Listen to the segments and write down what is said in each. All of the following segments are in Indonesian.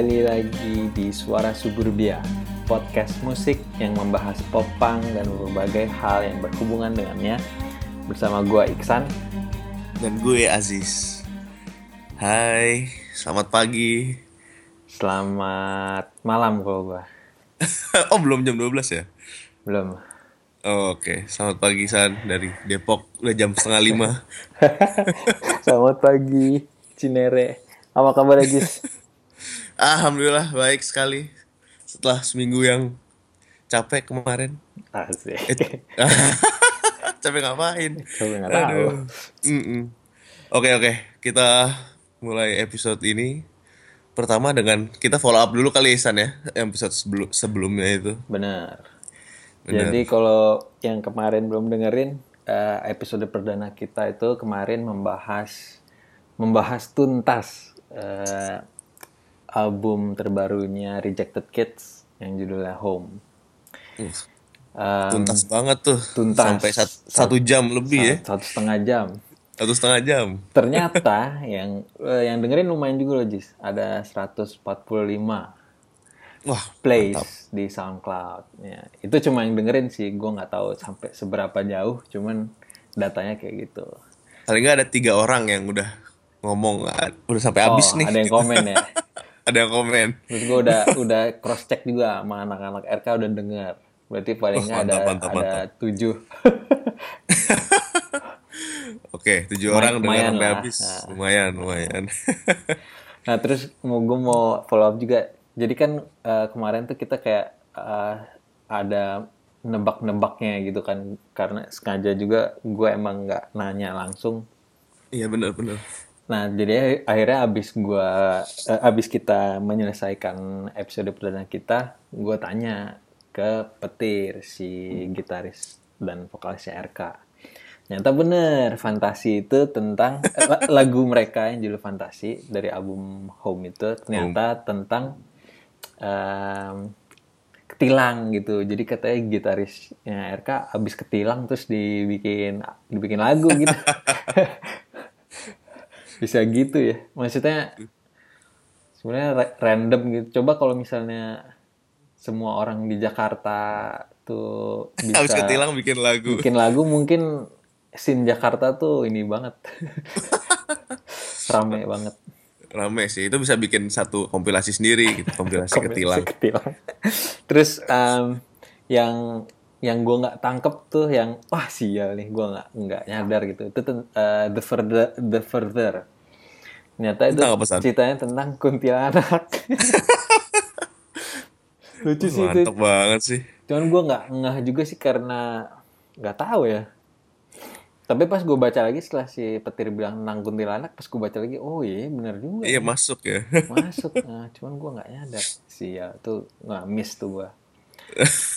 kembali lagi di Suara Suburbia, podcast musik yang membahas popang dan berbagai hal yang berhubungan dengannya. Bersama gue Iksan. Dan gue Aziz. Hai, selamat pagi. Selamat malam kalau gue. oh, belum jam 12 ya? Belum. Oh, Oke, selamat pagi San dari Depok. Udah jam setengah lima. Selamat pagi, Cinere. Apa kabar Aziz? Alhamdulillah baik sekali. Setelah seminggu yang capek kemarin. Asik. Eh, capek ngapain? Gue nggak tahu. Aduh. Mm-mm. Oke oke, kita mulai episode ini pertama dengan kita follow up dulu kali San ya episode sebelum sebelumnya itu. Benar. Benar. Jadi kalau yang kemarin belum dengerin eh, episode perdana kita itu kemarin membahas membahas tuntas eh, album terbarunya Rejected Kids yang judulnya Home. Uh, Em, tuntas banget tuh. tuntas. Sampai sat- satu jam lebih ya. Satu setengah jam. Satu setengah jam. Ternyata yang eh, yang dengerin lumayan juga loh Jis. Ada 145 Wah, plays di SoundCloud. Ya, itu cuma yang dengerin sih. Gue nggak tahu sampai seberapa jauh. Cuman datanya kayak gitu. paling nggak ada tiga orang yang udah ngomong ah, udah sampai habis Oh, nih. Ada yang komen ya. ada yang komen. Terus gue udah udah cross check juga sama anak-anak RK udah denger. Berarti paling nggak Oh, mantap, ada mantap, ada tujuh. Oke, tujuh orang dengar lumayan lah. habis. Nah. Lumayan, lumayan. nah terus mau gue mau follow up juga. Jadi kan eh, kemarin tuh kita kayak eh, ada nebak-nebaknya gitu kan. Karena sengaja juga gue emang nggak nanya langsung. Iya benar-benar. Nah jadi akhirnya abis gue eh, abis kita menyelesaikan episode perdana kita, gue tanya ke Petir si gitaris dan vokalisnya RK. Ternyata bener, Fantasi itu tentang eh, la- lagu mereka yang judul Fantasi dari album Home itu ternyata tentang em, ketilang gitu. Jadi katanya gitarisnya RK abis ketilang terus dibikin dibikin lagu gitu. Bisa gitu ya. Maksudnya sebenarnya ra- random gitu. Coba kalau misalnya semua orang di Jakarta tuh bisa Habis ketilang bikin lagu. bikin lagu mungkin scene Jakarta tuh ini banget rame banget Rame sih. Itu bisa bikin satu kompilasi sendiri gitu, kompilasi ketilang. ketilang terus em, yang yang gue nggak tangkep tuh yang wah sial nih gue nggak nggak nyadar gitu itu eh, the further the further ternyata itu Tentang ceritanya tentang kuntilanak lucu sih itu Mantap banget sih. Cuman gue nggak ngeh juga sih karena nggak tahu ya. Tapi pas gue baca lagi setelah si petir bilang tentang kuntilanak, pas gue baca lagi, oh iya bener juga. Iya masuk ya. Masuk. Nah, cuman gue nggak nyadar. sih ya tuh nggak miss tuh gue.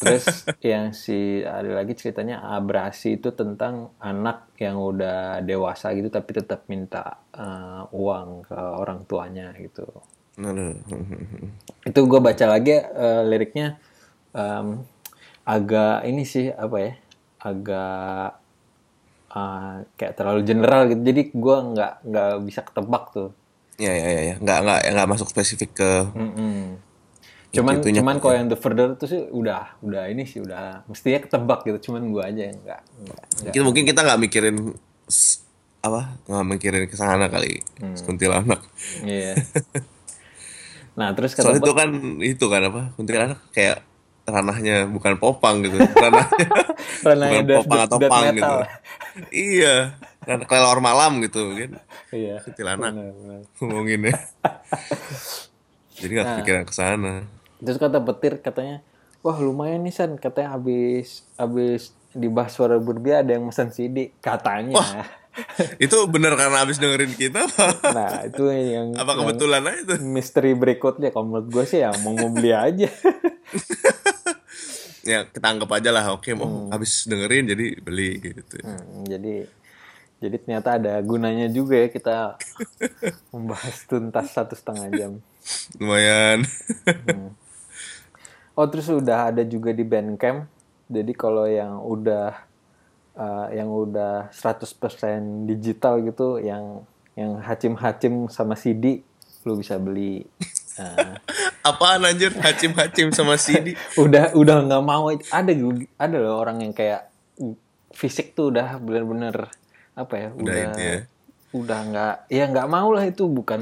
Terus yang si ada lagi ceritanya abrasi itu tentang anak yang udah dewasa gitu tapi tetap minta eh, uang ke orang tuanya gitu itu gue baca lagi eh, liriknya em, agak ini sih apa ya agak eh, kayak terlalu general gitu jadi gue nggak nggak bisa ketebak tuh Ya ya ya. Nggak nggak nggak masuk spesifik ke Mm-mm. Cuman Itu- itunya. cuman kalau yang the further itu sih udah udah ini sih udah mestinya ketebak gitu. Cuman gue aja yang nggak nggak nggak. kita mungkin kita nggak mikirin apa nggak mikirin ke sana kali Hmm. kuntilanak. Iya. nah terus soalnya ketebak itu kan itu kan apa kuntilanak kayak ranahnya bukan popang gitu. Ranahnya Ranahnya bukan death- popang atau death pang metal. gitu. Iya. Kan kelelawar malam gitu kan. Iya kuntilanak. ngomonginnya jadi nggak Nah. kepikiran ke sana Terus kata petir katanya, wah lumayan nih San, katanya habis habis dibahas suara berbia ada yang mesen CD katanya. itu bener karena habis dengerin kita apa Nah itu yang, apa yang kebetulan aja tuh misteri berikutnya. Kalau menurut gue sih ya mau mau beli aja. ya kita anggap aja lah oke mau Hmm. habis dengerin jadi beli gitu Hmm, jadi jadi ternyata ada gunanya juga ya kita membahas tuntas satu setengah jam. lumayan Oh terus udah ada juga di Bandcamp. Jadi kalau yang udah uh, yang udah 100% digital gitu yang yang hacim-hacim sama CD lu bisa beli Nah, Apaan anjir Hacim-hacim sama Sidi? udah udah nggak mau ada ada loh orang yang kayak fisik tuh udah bener-bener apa ya Udah itu ya. udah nggak ya nggak mau lah itu bukan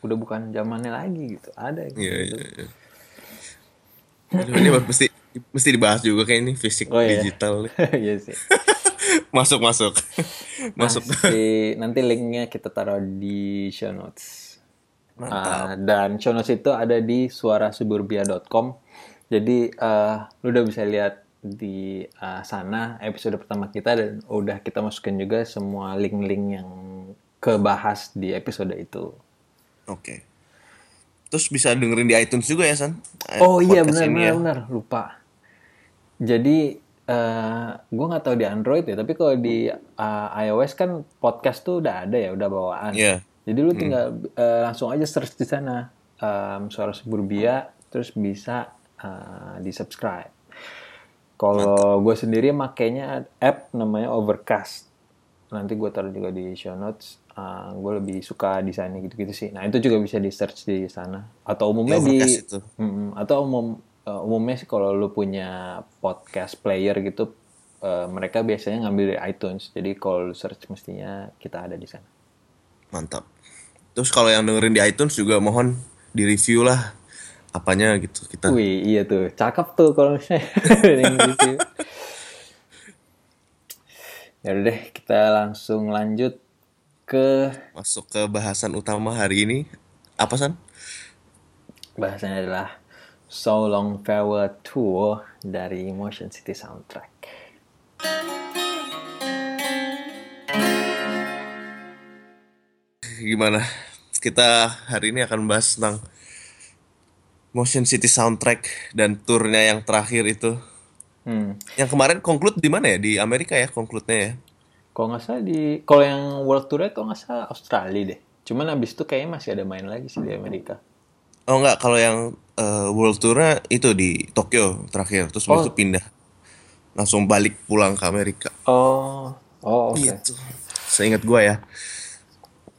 udah bukan zamannya lagi gitu ada Iya, gitu. iya, iya. Aduh, ini mesti mesti dibahas juga kayak ini fisik Oh, iya. digital. Iya sih masuk masuk. masuk. Nanti, nanti linknya kita taruh di show notes. Ah, dan show notes itu ada di suarasuburbia.com. Jadi eh, lu udah bisa lihat di eh, sana episode pertama kita dan udah kita masukin juga semua link-link yang kebahas di episode itu. Oke. Terus bisa dengerin di iTunes juga ya, San? Eh, Oh iya benar benar ya. benar lupa. Jadi eh gue nggak tahu di Android ya, tapi kalau di eh, iOS kan podcast tuh udah ada ya, udah bawaan. Iya. Jadi lu tinggal eh, langsung aja search di sana em, suara suburbia, terus bisa eh, di subscribe. Kalau gue sendiri makainya app namanya Overcast. Nanti gue taruh juga di show notes. gue lebih suka desainnya gitu-gitu sih. Nah itu juga bisa di search di sana. Atau umumnya Di di, Overcast itu. Mm-mm. atau umum eh, umumnya sih kalau lu punya podcast player gitu, eh, mereka biasanya ngambil dari iTunes. Jadi kalau lu search mestinya kita ada di sana. Mantap. Terus kalau yang dengerin di iTunes juga mohon di review lah apanya gitu kita. Wih, iya tuh. Cakep tuh kalau misalnya. Ya udah deh, kita langsung lanjut ke Masuk ke bahasan utama hari ini. Apa, San? bahasanya adalah So Long Farewell Tour dari Motion City Soundtrack. Gimana? Kita hari ini akan bahas tentang Motion City Soundtrack dan turnya yang terakhir itu. Hmm. Yang kemarin conclude di mana ya? Di Amerika ya conclude-nya ya. Kalau nggak salah di, kalau yang World Tour kalau nggak salah Australia deh. Cuman abis itu kayaknya masih ada main lagi sih di Amerika. Oh enggak, kalau yang eh, World Tour-nya itu di Tokyo terakhir, terus Oh. itu pindah. Langsung balik pulang ke Amerika. Oh, oh oke. Gitu. Seingat gua ya.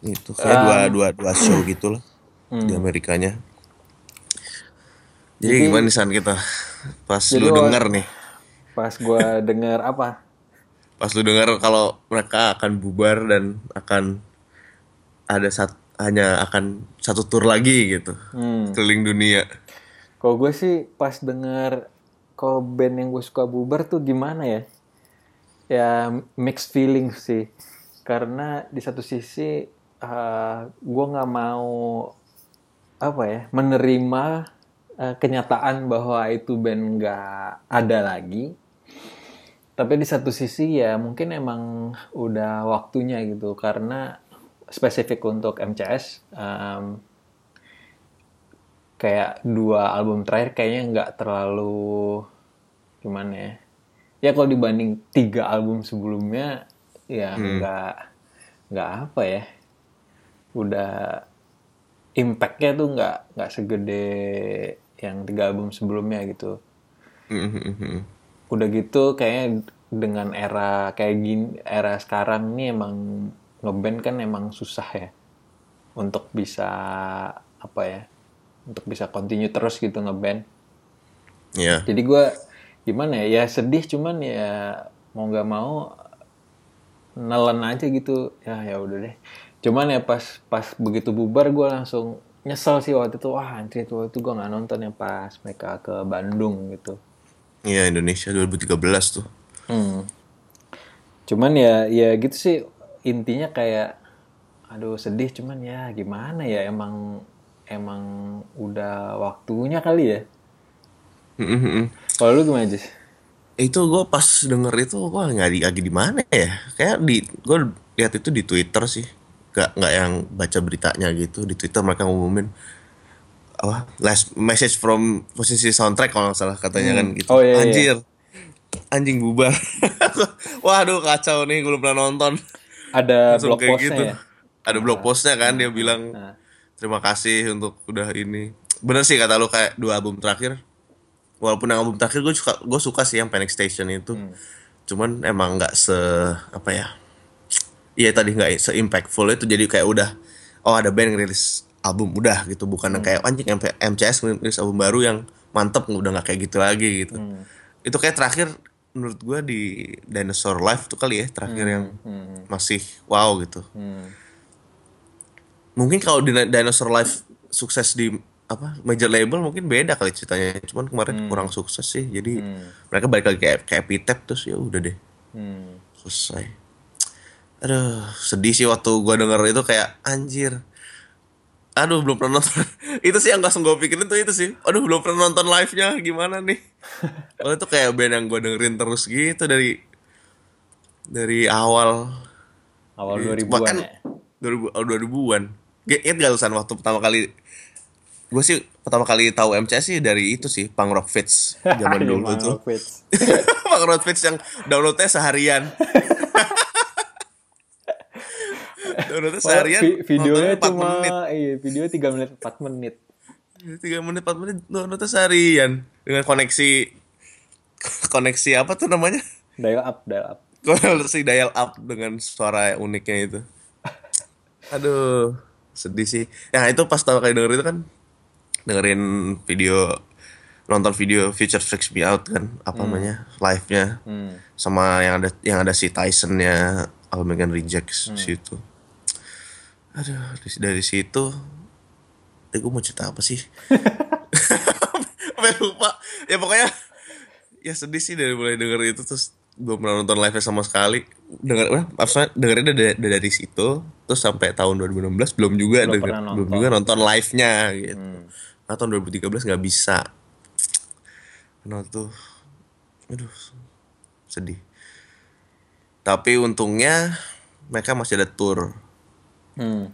Itu kayak dua, dua, dua show gitu lah di Amerikanya. Jadi, gimana nih San kita? Pas lu wah- denger nih, Pas gua denger apa? pas lu denger kalau mereka akan bubar dan akan ada sat, hanya akan satu tour lagi gitu, Hmm. keliling dunia. Kalau gue sih pas denger kalau band yang gue suka bubar tuh gimana ya? Ya mixed feeling sih. Karena di satu sisi eh, gue nggak mau apa ya menerima eh, kenyataan bahwa itu band nggak ada lagi. Tapi di satu sisi ya mungkin emang udah waktunya gitu. Karena spesifik untuk MCS em, kayak dua album terakhir kayaknya nggak terlalu gimana ya? Ya kalau dibanding tiga album sebelumnya ya nggak nggak apa ya. Udah impactnya tuh nggak nggak segede yang tiga album sebelumnya gitu. Mhm. Udah gitu kayaknya dengan era kayak gini era sekarang ini emang ngeband kan emang susah ya. Untuk bisa apa ya untuk bisa continue terus gitu ngeband. Iya. jadi gue gimana ya ya sedih cuman ya mau nggak mau nelen aja gitu. Ya ya udah deh. Cuman ya pas pas begitu bubar gue langsung nyesel sih waktu itu. Wah anjir waktu itu gue nggak nonton ya pas mereka ke Bandung gitu Iya Indonesia 2013 tuh. Hmm. Cuman ya ya gitu sih intinya kayak aduh sedih cuman ya gimana ya emang emang udah waktunya kali ya. Kalau lu gimana Jis? Itu gue pas denger itu wah nggak di lagi di mana ya? Kayak di gue lihat itu di Twitter sih. Gak nggak yang baca beritanya gitu di Twitter mereka ngumumin apa last message from posisi soundtrack kalau nggak salah katanya kan gitu. Oh, iya, iya. Anjir. Anjing bubar. Waduh kacau nih gue belum pernah nonton. Ada Langsung blog kayak postnya gitu. ya. Ada blog postnya kan dia bilang Nah. terima kasih untuk udah ini. Bener sih kata lu kayak dua album terakhir. Walaupun yang album terakhir gue suka gue suka sih yang Panic Station itu. Hmm. Cuman emang nggak se apa ya? Iya tadi nggak se impactful itu jadi kayak udah oh ada band ngerilis album udah gitu. Bukan yang kayak anjing MCS ngerilis album baru yang mantep udah nggak kayak gitu lagi gitu. Itu kayak terakhir menurut gua di Dinosaur Live tuh kali ya terakhir yang Hmm. masih wow gitu. Hmm. mungkin kalau di Dinosaur Live sukses di apa major label mungkin beda kali ceritanya. Cuman kemarin kurang sukses sih jadi mereka balik lagi kayak kayak Epitaph terus ya udah deh. Hmm. selesai. Aduh sedih sih waktu gua denger itu kayak anjir aduh belum pernah nonton. Itu sih yang langsung gue pikirin tuh itu sih. Aduh belum pernah nonton live nya gimana nih? Kalau itu kayak band yang gue dengerin terus gitu dari dari awal. Awal 2000-an bahkan ya. 2000 oh, 2000-an Ingat gak Lusan waktu pertama kali? Gue sih pertama kali tahu MCS sih dari itu sih Punk Rock Fits zaman dulu tuh. Punk Rock Fits yang downloadnya seharian downloadnya seharian vi- videonya nontonnya 4 cuma menit. iya, video 3 menit 4 menit. 3 menit 4 menit downloadnya seharian. Dengan koneksi koneksi apa tuh namanya? Dial up, dial up. koneksi dial up dengan suara uniknya itu. Aduh sedih sih. Ya itu pas pertama kali denger itu kan dengerin video nonton video Future Freaks Me Out kan apa namanya live nya Hmm. sama yang ada yang ada si Tyson-nya All Megan Rejects di situ aduh dari, situ eh gue mau cerita apa sih? Sampai lupa. Ya pokoknya ya sedih sih dari mulai denger itu terus belum pernah nonton live sama sekali. Denger maksudnya dengerin dari, dari, situ terus sampai tahun 2016 belum juga Belum denger, belum juga nonton live nya gitu nah, tahun 2013 nggak bisa. Nah tuh Aduh Sedih. Tapi untungnya Mereka masih ada tour Hmm.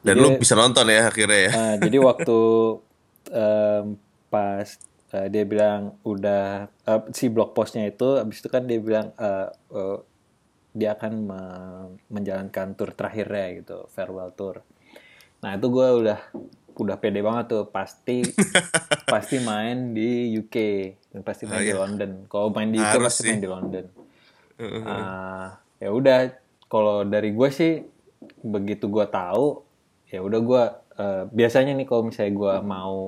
Dan Jadi- lu bisa nonton ya akhirnya ya. Nah, jadi waktu em, pas eh, dia bilang udah eh, si blog postnya itu habis itu kan dia bilang eh, eh, dia akan me- menjalankan tour terakhirnya gitu farewell tour. Nah itu gue udah udah pede banget tuh pasti pasti main di UK dan pasti main di London. Kalau main di UK Harus pasti sih. main di London. Ah, ya udah kalau dari gue sih begitu gue tahu ya udah gue eh, biasanya nih kalau misalnya gue mau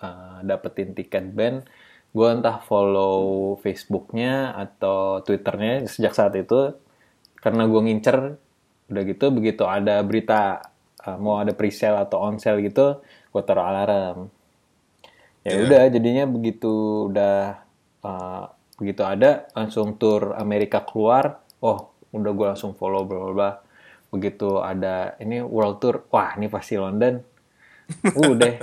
eh, dapetin tiket band gue entah follow Facebooknya atau Twitternya sejak saat itu karena gue ngincer udah gitu begitu ada berita eh, mau ada presale atau on sale gitu gue taruh alarm. Ya udah jadinya begitu udah uh, begitu ada langsung tur Amerika keluar oh udah gue langsung follow bla bla begitu ada ini world tour wah ini pasti London. Udah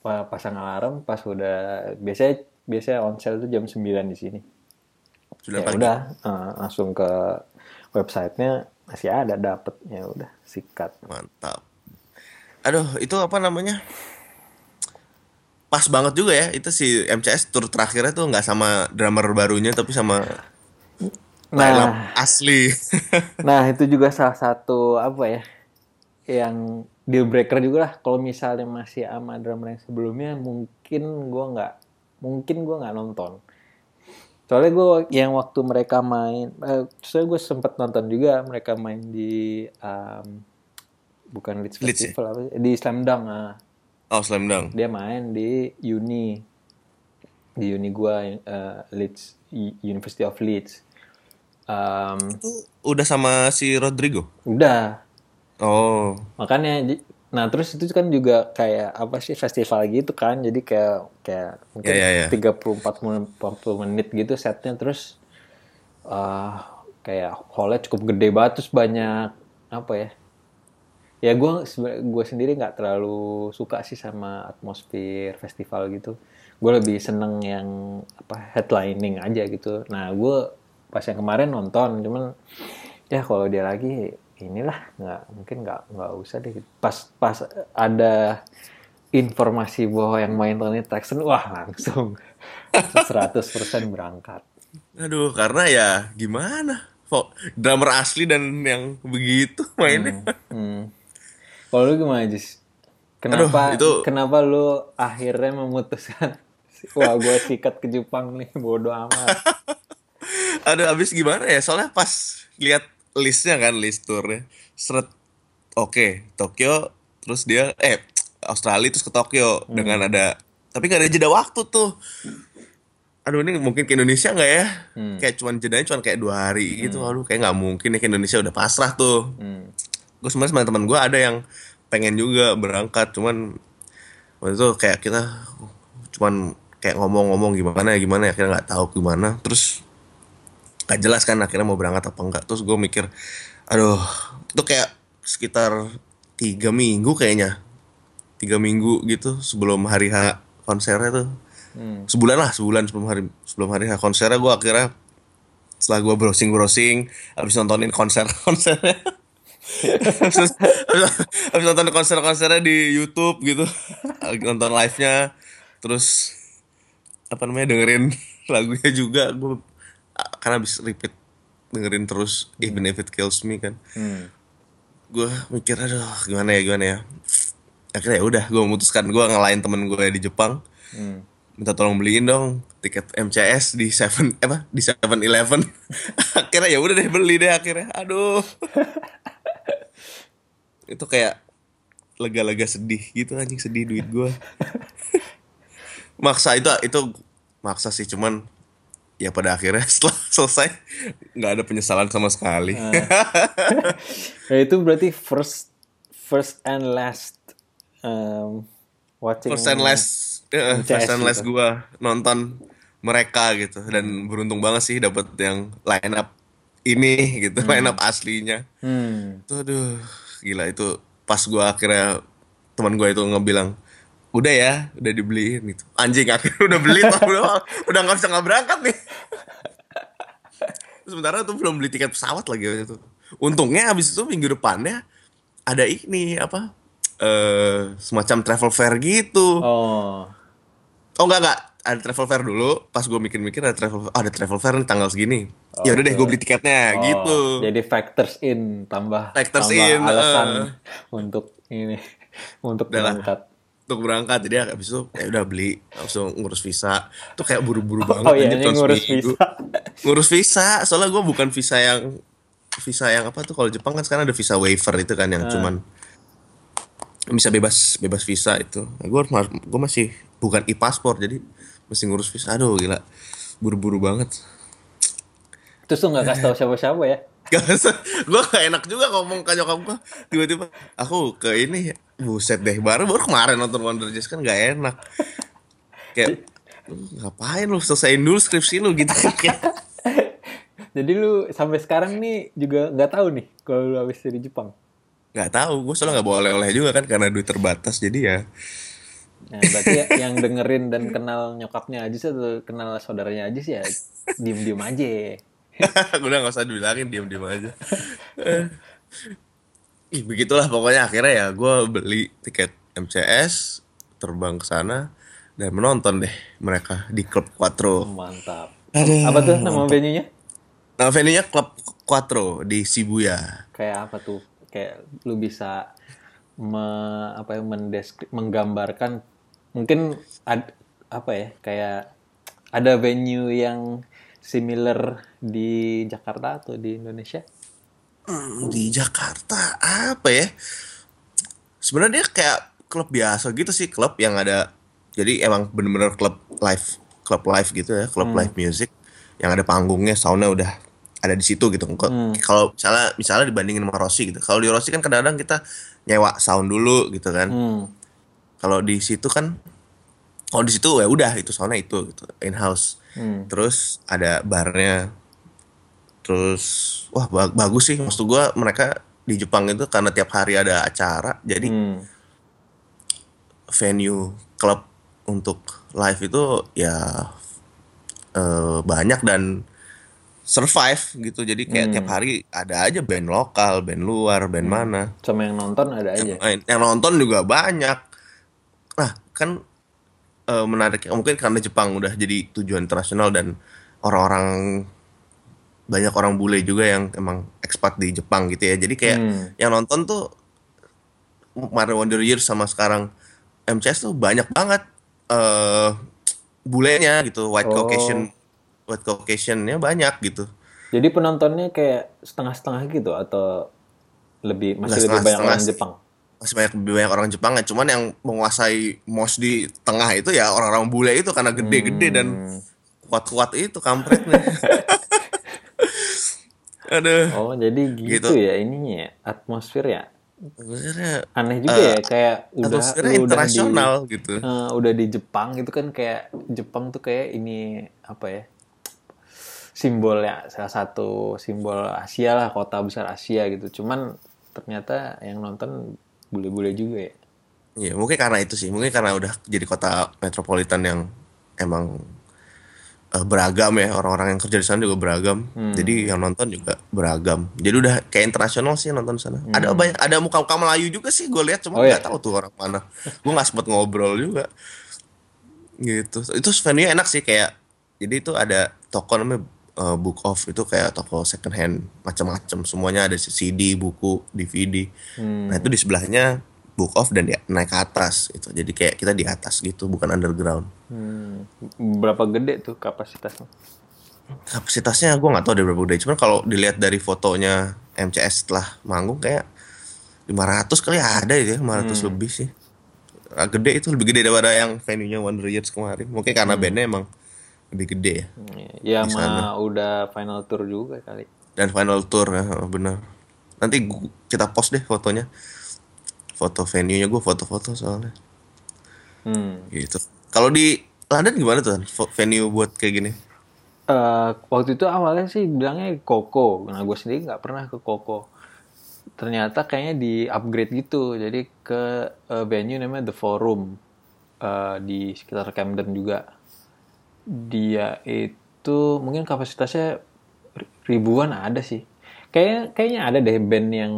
pa- pasang alarm pas udah biasanya biasanya on sale tuh jam 9 di sini. Sudah ya pagi? udah uh, langsung ke websitenya masih ada dapet. Ya udah sikat. Mantap. Aduh itu apa namanya? Pas banget juga ya Itu si MCS tour terakhirnya tuh nggak sama drummer barunya Tapi sama nah asli Nah, itu juga salah satu apa ya? Yang deal breaker juga lah. Kalau misalnya masih sama drummer yang sebelumnya, mungkin gua nggak, mungkin gua nggak nonton. Soalnya gue yang waktu mereka main, eh, soalnya gue sempet nonton juga mereka main di um, bukan Leeds Leeds ya? Festival apa di Slam Dunk. Nah, Oh Slam Dunk dia main di uni di uni gua eh, Leeds University of Leeds. Um, Itu udah sama si Rodrigo? Udah. Oh. Makanya nah terus itu kan juga kayak apa sih festival gitu kan. Jadi kayak kayak mungkin Ya, ya, ya. 30 40 40 menit gitu setnya. Terus ah kayak hallnya cukup gede banget terus banyak apa ya ya gue gue sendiri nggak terlalu suka sih sama atmosfer festival gitu. Gue lebih seneng yang apa headlining aja gitu. Nah gue pas yang kemarin nonton cuman ya kalau dia lagi inilah nggak mungkin nggak nggak usah deh pas pas ada informasi bahwa yang main Tony Braxton wah langsung 100% berangkat Aduh, karena ya gimana? Drummer asli dan yang begitu mainnya. Hmm. Kalau lu gimana Jis? Kenapa Aduh, itu- kenapa lu akhirnya memutuskan wah gue sikat ke Jepang nih bodoh amat. Aduh, abis gimana ya? Soalnya pas lihat listnya kan, list tournya. Seret, oke, Tokyo, terus dia, eh, Australia terus ke Tokyo dengan ada tapi nggak ada jeda waktu tuh. Aduh ini mungkin ke Indonesia nggak ya? Kayak cuman jedanya cuman kayak dua hari gitu. Aduh kayak nggak mungkin ya ke Indonesia udah pasrah tuh. Hmm. gue sebenarnya sama teman gue ada yang pengen juga berangkat cuman waktu itu kayak kita cuman kayak ngomong-ngomong gimana ya gimana ya akhirnya nggak tahu gimana. Terus gak jelas kan akhirnya mau berangkat apa enggak terus gue mikir aduh itu kayak sekitar tiga minggu kayaknya. Tiga minggu gitu sebelum hari H konsernya tuh. Hmm. sebulan lah sebulan sebelum hari sebelum hari H konsernya gue akhirnya setelah gue browsing browsing habis nontonin konser konsernya. Habis, habis nonton konser konsernya di YouTube gitu. Nonton live nya terus apa namanya dengerin lagunya juga. Gue karena habis repeat dengerin terus even if it kills me kan. Hmm. gue mikir aduh gimana ya gimana ya? Akhirnya ya udah gue memutuskan gue ngelain temen gue di Jepang. Hmm. minta tolong beliin dong tiket MCS di Seven eh, apa di Seven Eleven. Akhirnya ya udah deh beli deh akhirnya. Aduh. Itu kayak lega-lega sedih gitu anjing sedih duit gue maksa itu itu maksa sih cuman ya pada akhirnya setelah selesai nggak ada penyesalan sama sekali. Ya itu berarti first first and last um, watching first and last MCS first and last gitu. gue nonton mereka gitu. Dan beruntung banget sih dapat yang line up ini gitu line up aslinya. Hmm. itu aduh gila. Itu pas gue akhirnya teman gue itu ngebilang udah ya udah dibeliin gitu anjing akhirnya udah beli tuh udah udah nggak bisa nggak berangkat nih sementara tuh belum beli tiket pesawat lagi waktu itu untungnya habis itu minggu depannya ada ini apa eh semacam travel fair gitu Oh. Oh enggak enggak ada travel fair dulu. Pas gue mikir-mikir ada travel oh, ada travel fair nih tanggal segini. ya udah deh gue beli tiketnya Oh, gitu. Jadi factors in tambah Factors tambah in, alasan eh. untuk ini untuk berangkat. Untuk berangkat jadi habis itu ya udah beli langsung ngurus visa. Itu kayak buru-buru banget Oh iya, ini tahun ngurus seminggu. visa. Ngurus visa. Soalnya gue bukan visa yang visa yang apa tuh kalau Jepang kan sekarang ada visa waiver itu kan yang cuman bisa bebas bebas visa itu. Nah, gue gue masih bukan e-paspor jadi mesti ngurus visa. Aduh gila. Buru-buru banget. Terus tuh nggak kasih tahu siapa-siapa ya? Gak gue gak enak juga ngomong ke nyokap gue Tiba-tiba aku ke ini. Buset deh Baru baru kemarin nonton Wonder Years kan gak enak. Kayak "Lu Ngapain lu selesaiin dulu skripsi lu? Gitu Kayak, Jadi lu sampai sekarang nih juga nggak tahu nih kalau lu habis dari Jepang. Gak tahu. Gue soalnya gak bawa oleh-oleh juga kan Karena duit terbatas. Jadi ya. Nah, berarti ya yang dengerin dan kenal nyokapnya aja atau kenal saudaranya aja sih ya diem-diem aja. Udah gak usah dibilangin Diem-diem aja Ih, begitulah pokoknya akhirnya ya gue beli tiket MCS terbang ke sana dan menonton deh mereka di klub Quattro. Mantap. Aduh, Apa tuh nama venue-nya? Nah, venue-nya Club Quattro di Shibuya. Kayak apa tuh? Kayak lu bisa me, apa ya mendeskri- menggambarkan mungkin ad, apa ya kayak ada venue yang similar di Jakarta atau di Indonesia? Hmm, di Jakarta apa ya? Sebenarnya kayak klub biasa gitu sih, klub yang ada jadi emang bener-bener klub live, klub live gitu ya, klub live music yang ada panggungnya, soundnya udah ada di situ gitu. Kok- Kalau misalnya misalnya dibandingin sama Rossi gitu. Kalau di Rossi kan kadang-kadang kita nyewa sound dulu gitu kan. Hmm. Kalau di situ kan kalau di situ ya udah itu soundnya itu gitu, in house. Hmm. Terus ada barnya. Terus wah ba- bagus sih maksud gua mereka di Jepang itu karena tiap hari ada acara jadi Hmm. venue klub untuk live itu ya eh, banyak dan survive gitu. Jadi kayak tiap hari ada aja band lokal, band luar, band mana. Sama yang nonton ada aja. Main. Yang nonton juga banyak. Nah, kan eh, menarik mungkin karena Jepang udah jadi tujuan internasional dan orang-orang banyak orang bule juga yang emang ekspat di Jepang gitu ya. Jadi kayak Hmm. yang nonton tuh Mario Wonder Years sama sekarang MCS tuh banyak banget eh bulenya gitu, white Oh. Caucasian white Caucasiannya banyak gitu. Jadi penontonnya kayak setengah-setengah gitu atau lebih masih Nggak lebih banyak orang. Jepang? Masih banyak lebih banyak orang Jepang ya cuman yang menguasai mos di tengah itu ya orang-orang bule itu karena gede-gede dan Hmm. kuat-kuat itu kampretnya aduh Oh, jadi gitu, Gitu. ya ininya ya, atmosfer ya. sebenarnya Aneh juga Eh, ya, kayak udah atmosfernya lu udah di internasional gitu eh, udah di Jepang gitu kan kayak Jepang tuh kayak ini apa ya? Simbol ya, salah satu simbol Asia lah, kota besar Asia gitu. Cuman ternyata yang nonton bule-bule juga ya. Iya, mungkin karena itu sih. Mungkin karena udah jadi kota metropolitan yang emang eh, beragam ya. Orang-orang yang kerja di sana juga beragam. Jadi yang nonton juga beragam. Jadi udah kayak internasional sih yang nonton sana. Ada banyak, ada muka-muka Melayu juga sih gue lihat. Cuma Oh, iya? nggak tahu tuh orang mana. gue nggak sempet ngobrol juga. Gitu. Itu venue enak sih kayak. Jadi itu ada toko namanya eh, Book Off itu kayak toko second hand macam-macam. Semuanya ada CD buku DVD nah itu di sebelahnya Book Off dan naik ke atas itu jadi kayak kita di atas gitu bukan underground. Hmm. Berapa gede tuh kapasitasnya? kapasitasnya gue nggak tahu dari berapa gede. Cuman kalau dilihat dari fotonya MCS setelah manggung kayak 500 kali ada itu ya 500 lebih sih. Gede itu lebih gede daripada yang venue-nya Wonder Years kemarin. Mungkin karena bandnya emang lebih gede ya Ya Di mah udah final tour juga kali. dan final tour ya benar nanti gu- kita post deh fotonya foto venue-nya gue foto-foto soalnya Hmm. gitu kalau di London gimana tuh venue buat kayak gini Eh, waktu itu awalnya sih bilangnya Koko. Nah, gue sendiri nggak pernah ke Koko. Ternyata kayaknya di upgrade gitu. Jadi ke eh, venue namanya The Forum eh, di sekitar Camden juga. Dia itu mungkin kapasitasnya ri- ribuan ada sih. Kayaknya kayaknya ada deh band yang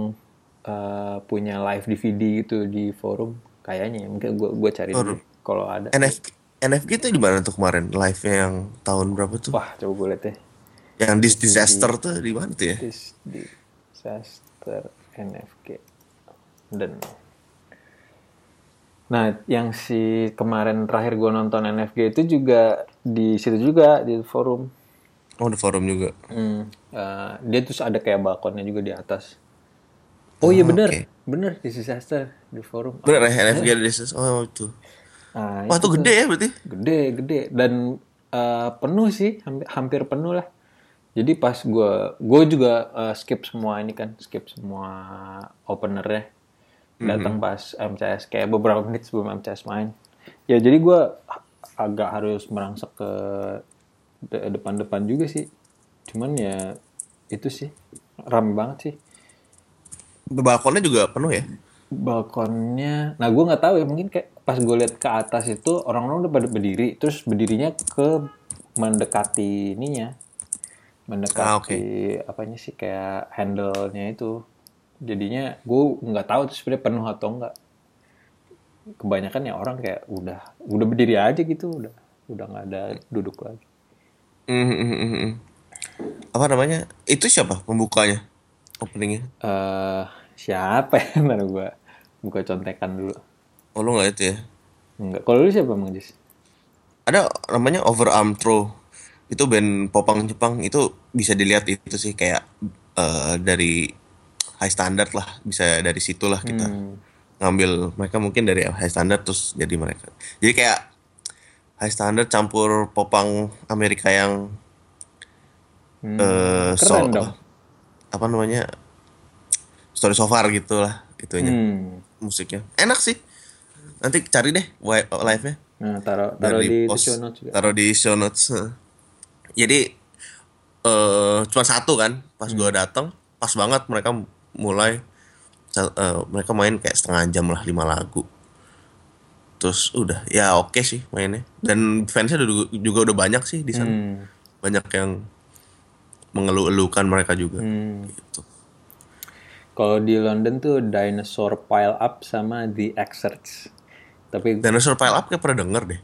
eh, punya live DVD gitu di forum. Kayaknya ya. mungkin gue gue cari dulu kalau ada. NFG NFG itu di mana tuh kemarin live-nya yang tahun berapa tuh Wah, coba gue lihat deh. yang dis disaster tuh di mana tuh ya Dis- disaster NFG dan nah yang si kemarin terakhir gue nonton NFG itu juga di situ juga di forum. Oh di forum juga? Hmm, eh, dia terus ada kayak balkonnya juga di atas. Oh iya bener. oke. bener di disaster di forum. Bener ya NFG ada disaster oh itu. Nah, wah tuh. gede ya berarti? Gede gede. Dan eh, penuh sih hampir, hampir penuh lah. Jadi pas gue gue juga eh, skip semua ini kan skip semua openernya datang pas MCS kayak beberapa menit sebelum MCS main. Ya jadi gue agak harus merangsek ke de- depan-depan juga sih. Cuman ya itu sih rame banget sih. Balkonnya juga penuh ya? Balkonnya nah gue nggak tahu ya mungkin kayak pas gue lihat ke atas itu orang-orang udah pada berdiri terus berdirinya ke mendekati ininya. Mendekati Ah, oke. apanya sih kayak handle-nya itu jadinya gue nggak tahu itu sebenarnya penuh atau enggak kebanyakan ya orang kayak udah udah berdiri aja gitu udah udah nggak ada duduk lagi. Hmm, hmm, apa namanya? Itu siapa pembukanya? Openingnya? Eh siapa ya? Ntar gue buka contekan dulu. Oh lu nggak itu ya? Enggak kalau lu siapa Mang Jis? ada namanya Overarm Throw. Itu band popang Jepang. Itu bisa dilihat itu sih kayak eh, dari high standard lah bisa dari situlah kita Hmm. ngambil mereka mungkin dari high standard terus jadi mereka jadi kayak high standard campur popang Amerika yang Hmm, eh keren so- dong apa namanya story so far gitulah itunya Hmm. musiknya enak sih nanti cari deh live nya Nah, taruh taruh di, di show notes juga. taruh di show notes jadi eh cuma satu kan pas gua Hmm. datang pas banget mereka mulai eh, mereka main kayak setengah jam lah lima lagu terus udah ya oke sih mainnya dan fansnya juga, juga udah banyak sih di sana Hmm. banyak yang mengeluh-elukan mereka juga Hmm. gitu Kalau di London tuh Dinosaur Pile Up sama The Excerts. Tapi Dinosaur Pile Up kayak pernah denger deh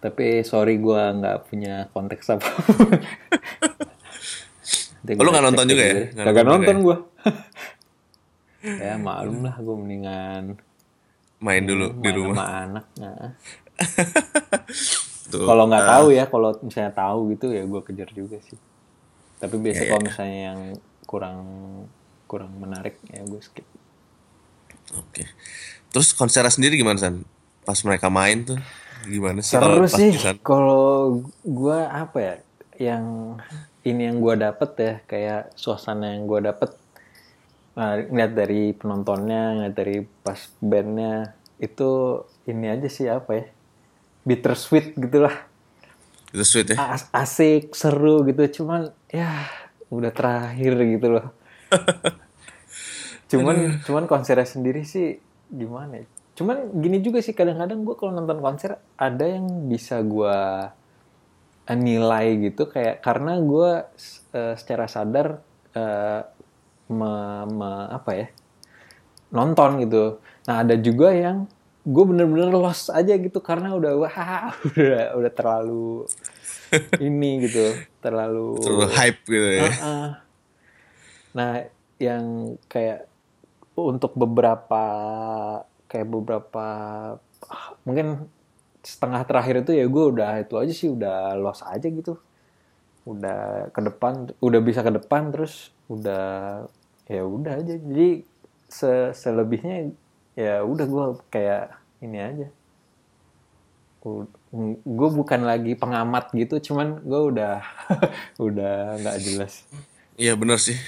tapi sorry gua nggak punya konteks apa. Oh, lu gua nggak nonton juga ya? Kagak nonton nonton gua. Ya maklum lah gua mendingan main dulu di main rumah sama anak. Nah. Kalau nggak tahu ya, kalau misalnya tahu gitu ya gua kejar juga sih. Tapi biasa Iya, kalau misalnya yang kurang kurang menarik ya gue skip. Oke. Terus konsernya sendiri gimana San? Pas mereka main tuh gimana sih? Seru sih di kalau gua apa ya yang ini yang gua dapet ya kayak suasana yang gua dapet nah, ngeliat dari penontonnya ngeliat dari pas bandnya itu ini aja sih apa ya bittersweet gitulah Itu sweet ya. As- asik seru gitu cuman ya udah terakhir gitu loh cuman cuman konsernya sendiri sih gimana ya? cuman gini juga sih kadang-kadang gue kalau nonton konser ada yang bisa gue nilai gitu kayak karena gue secara sadar eh, me- me- apa ya nonton gitu nah ada juga yang gue bener-bener lost aja gitu karena udah wah udah udah terlalu ini gitu terlalu Terlalu hype gitu ya. Heeh. Nah, yang kayak untuk beberapa kayak beberapa mungkin setengah terakhir itu ya gue udah itu aja sih udah lost aja gitu. Udah ke depan, udah bisa ke depan terus udah ya udah aja. Jadi se- selebihnya ya udah gue kayak ini aja. Gue bukan lagi pengamat gitu, cuman gue udah udah nggak jelas. Iya bener sih.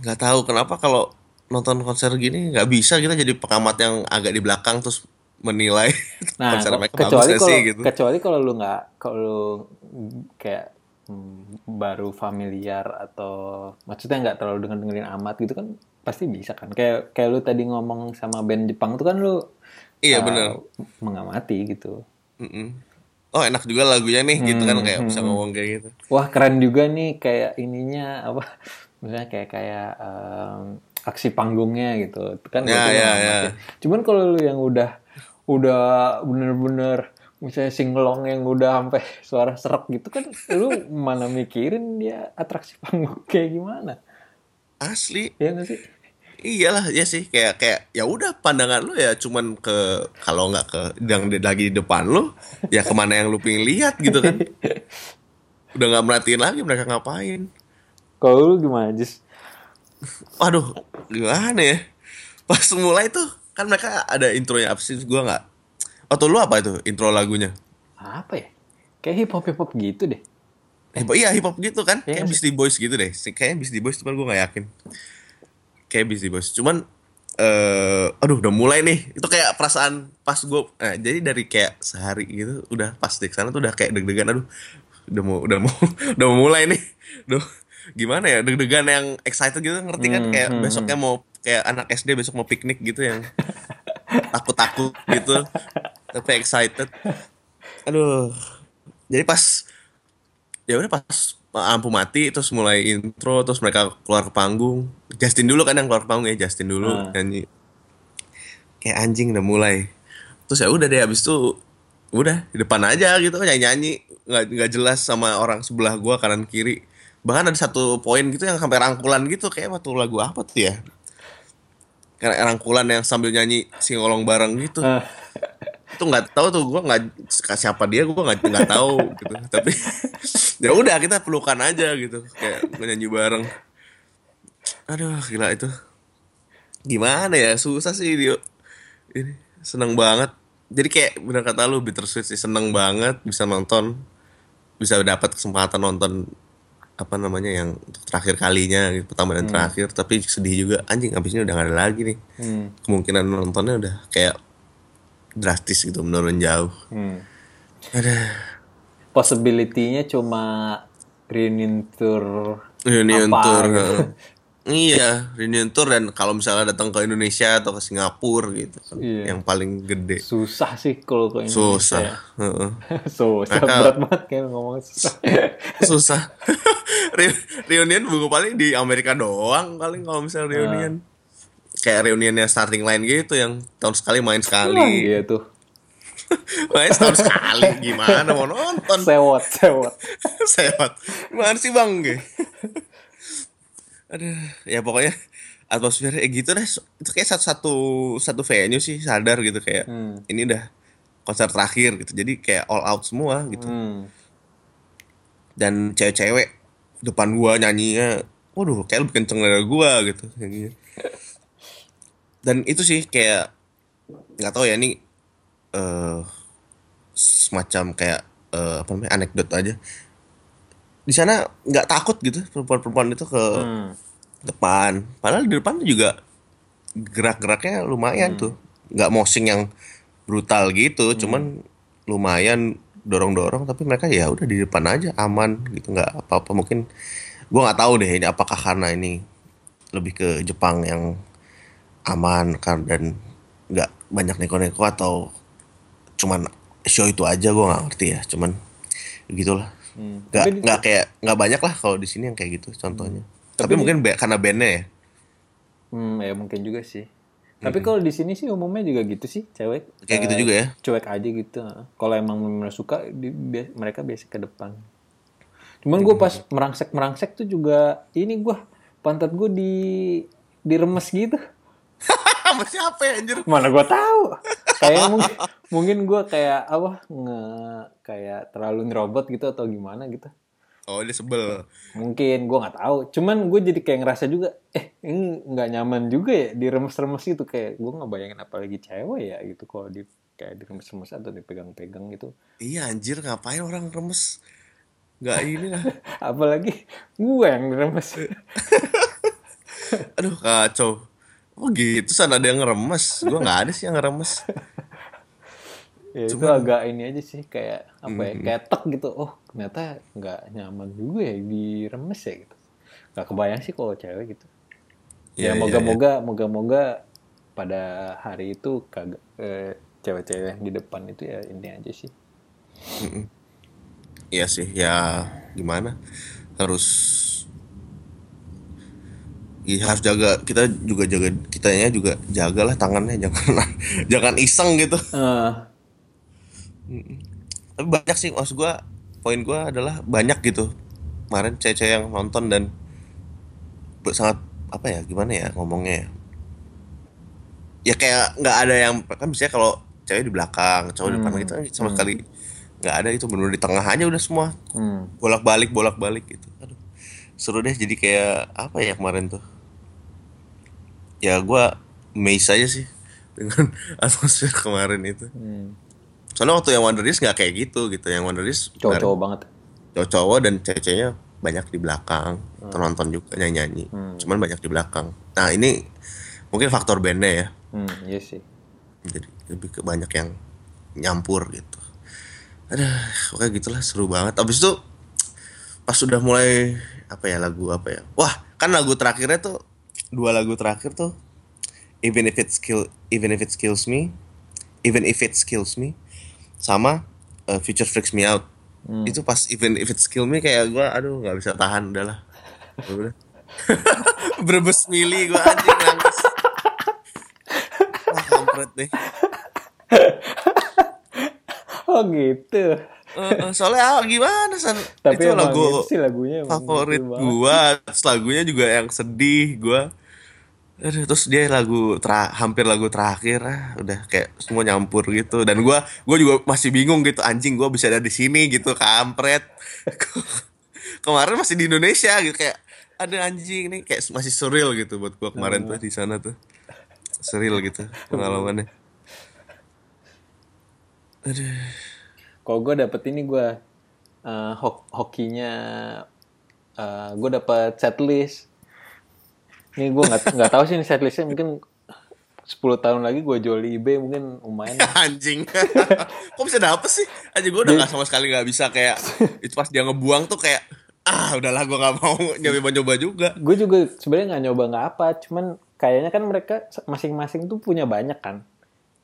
Nggak tahu kenapa kalau nonton konser gini nggak bisa kita jadi pengamat yang agak di belakang terus menilai Nah, konser mereka kecuali kalau sih gitu. kecuali kalau lu nggak kalau kayak hmm, baru familiar atau maksudnya nggak terlalu denger dengerin amat gitu kan pasti bisa kan. Kayak kayak lu tadi ngomong sama band Jepang tuh kan lu Iya uh, bener. mengamati gitu. Mm-mm. Oh enak juga lagunya nih gitu kan kayak bisa ngomong kayak gitu. Wah keren juga nih kayak ininya apa misalnya kayak kayak em, aksi panggungnya gitu Itu kan Ya, ya, ya. Cuman kalau lu yang udah udah bener-bener misalnya singlong yang udah sampai suara serak gitu kan lu mana mikirin dia atraksi panggung kayak gimana Asli. ya nggak sih Iyalah ya sih kayak kayak ya udah pandangan lu ya cuman ke kalau nggak ke yang lagi di depan lu ya ke mana yang lu pengen lihat gitu kan. Udah nggak merhatiin lagi mereka ngapain. kalau lu gimana Jis? Waduh, gimana ya? Pas mulai tuh kan mereka ada intronya apa sih? Gua nggak. Waktu lu apa itu intro lagunya? apa ya kayak hip hop hip hop gitu deh Hip iya hip hop gitu kan? Iya Kayak. Beastie Boys gitu deh. Kayaknya Beastie Boys cuman gue gak yakin. Kayak Beastie Boys. Cuman eh aduh udah mulai nih. Itu kayak perasaan pas gue eh, jadi dari kayak sehari gitu udah pas di sana tuh udah kayak deg-degan aduh. Udah mau udah mau udah mau mulai nih. Duh, gimana ya? Deg-degan yang excited gitu ngerti kan Hmm, kayak hmm, besoknya mau kayak anak SD besok mau piknik gitu yang takut-takut gitu. Tapi excited. Aduh. Jadi pas ya udah pas lampu mati terus mulai intro terus mereka keluar ke panggung. Justin dulu kan yang keluar ke panggung ya Justin dulu Ah. nyanyi. Kayak anjing udah mulai. Terus ya udah deh habis itu udah di depan aja gitu nyanyi nyanyi nggak nggak jelas sama orang sebelah gua kanan kiri. Bahkan ada satu poin gitu yang sampai rangkulan gitu kayak waktu lagu apa tuh ya? Kayak rangkulan yang sambil nyanyi singolong bareng gitu. Ah, tuh nggak tahu tuh gue nggak siapa dia gue nggak nggak tahu gitu. Tapi ya udah kita pelukan aja gitu. Kayak nyanyi bareng. Aduh gila itu. Gimana ya susah sih dia ini seneng banget. Jadi kayak bener kata lu bittersweet sih seneng banget bisa nonton. Bisa dapat kesempatan nonton apa namanya yang terakhir kalinya gitu, pertama dan terakhir. Tapi sedih juga anjing abisnya udah gak ada lagi nih. Hmm, kemungkinan nontonnya udah kayak drastis gitu menurun jauh. hmm. Ada possibility-nya cuma reunion tour reunion Apa tour. gitu. iya, reunion tour dan kalau misalnya datang ke Indonesia atau ke Singapura gitu Iya. yang paling gede. susah sih kalau ke Indonesia Susah. ya. heeh. susah Mereka- berat banget kayak ngomong susah Susah. Re- reunion buku paling di Amerika doang paling kalau misalnya reunion. Kayak reunionnya starting line gitu yang tahun sekali main sekali. iya tuh main setahun sekali gimana mau nonton? sewot sewot Sehat. Gimana sih bang? Aduh, ya pokoknya atmosfernya eh, gitu deh. Itu kayak satu satu satu venue sih sadar gitu kayak Hmm. ini udah konser terakhir gitu. Jadi kayak all out semua gitu. hmm. Dan cewek-cewek depan gua nyanyinya, waduh kayak lebih kenceng dari gua gitu nyanyinya. Dan itu sih kayak nggak tahu ya ini eh semacam kayak eh, apa namanya anekdot aja. Di sana nggak takut gitu perempuan-perempuan itu ke Hmm. depan. Padahal di depan juga gerak-geraknya lumayan tuh. Nggak mosing yang brutal gitu cuman lumayan dorong-dorong tapi mereka ya udah di depan aja aman gitu nggak apa-apa. Mungkin gua nggak tahu deh ini apakah karena ini lebih ke Jepang yang aman kan dan nggak banyak neko-neko atau cuman show itu aja gua nggak ngerti ya cuman gitulah Hmm. nggak Tapi di- nggak kayak nggak banyak lah kalau di sini yang kayak gitu contohnya tapi, Tapi di- mungkin ba- karena bandnya ya Hmm, ya mungkin juga sih. Tapi kalau di sini sih umumnya juga gitu sih, cewek. kayak gitu Eh, juga ya Cuek aja gitu. Kalau emang bener suka, di- bia- mereka biasa ke depan. Cuman gue pas merangsek-merangsek tuh juga, ini gue pantat gue di diremes gitu. sama siapa ya anjir Mana gue tahu. Kayak mungkin mungkin gue kayak apa nge kayak terlalu ngerobot gitu atau gimana gitu. oh dia sebel Mungkin gue nggak tahu. Cuman gue jadi kayak ngerasa juga, eh ini nggak nyaman juga ya diremes-remes gitu kayak gue nggak bayangin apalagi cewek ya gitu kalau di kayak diremes-remes atau dipegang-pegang gitu. iya anjir ngapain orang remes nggak ini lah Apalagi gue yang diremes. aduh kacau oh gitu sana ada yang ngeremes gua nggak ada sih yang ngeremes ya, itu agak ini aja sih kayak apa ya kayak tek gitu. Oh ternyata nggak nyaman juga ya diremes ya gitu. Gak kebayang sih kalau cewek gitu. Iya, ya iya, moga-moga moga-moga pada hari itu kagak eh, cewek-cewek yang di depan itu ya ini aja sih iya sih ya gimana harus ya, harus jaga. Kita juga jaga kitanya juga jagalah tangannya jangan jangan iseng gitu. Eh, tapi banyak sih maksud gua poin gua adalah banyak gitu. Kemarin cewek-cewek yang nonton dan sangat apa ya gimana ya ngomongnya ya? Ya kayak nggak ada yang kan biasanya kalau cewek di belakang cowok di depan gitu kan sama sekali nggak ada itu benar di tengah aja udah semua. Hmm. bolak balik bolak balik gitu. Aduh seru deh jadi kayak apa ya kemarin tuh ya gua amazed aja sih dengan atmosfer kemarin itu. Hmm. soalnya waktu yang Wonder Years nggak kayak gitu gitu. Yang Wonder Years cowok-cowok banget. cowok-cowok dan cewek-ceweknya banyak di belakang. Penonton juga nyanyi-nyanyi. Cuman banyak di belakang. Nah ini mungkin faktor bandnya ya. Hmm, iya sih. Jadi lebih ke banyak yang nyampur gitu. Ada pokoknya gitulah seru banget. Abis itu pas sudah mulai apa ya lagu apa ya? Wah kan lagu terakhirnya tuh dua lagu terakhir tuh even if it skill even if it kills me even if it kills me sama uh, future freaks me out. Itu pas even if it kill me kayak gua aduh nggak bisa tahan udahlah udah. Berbes mili gua anjing nangis. Wah, kampret deh. Oh gitu Eh, soalnya ah, gimana san? Tapi itu lagu itu sih lagunya favorit gitu gua. terus lagunya juga yang sedih gua. Aduh, terus dia lagu tra- hampir lagu terakhir ah udah kayak semua nyampur gitu. Dan gua gua juga masih bingung gitu anjing gua bisa ada di sini gitu kampret. Kemarin masih di Indonesia gitu kayak ada anjing nih kayak masih surreal gitu buat gua kemarin tuh di sana tuh. Surreal gitu pengalamannya. Aduh Kalau gue dapet ini gue eh, hok hokinya eh, gue dapet setlist. Ini gue nggak nggak tahu sih ini setlistnya mungkin 10 tahun lagi gue jual di eBay mungkin lumayan. anjing kok bisa dapet sih anjing gue udah gak sama sekali gak bisa kayak itu pas dia ngebuang tuh kayak ah udahlah gue gak mau nyoba-nyoba juga gue juga sebenarnya nggak nyoba nggak apa, cuman kayaknya kan mereka masing-masing tuh punya banyak kan,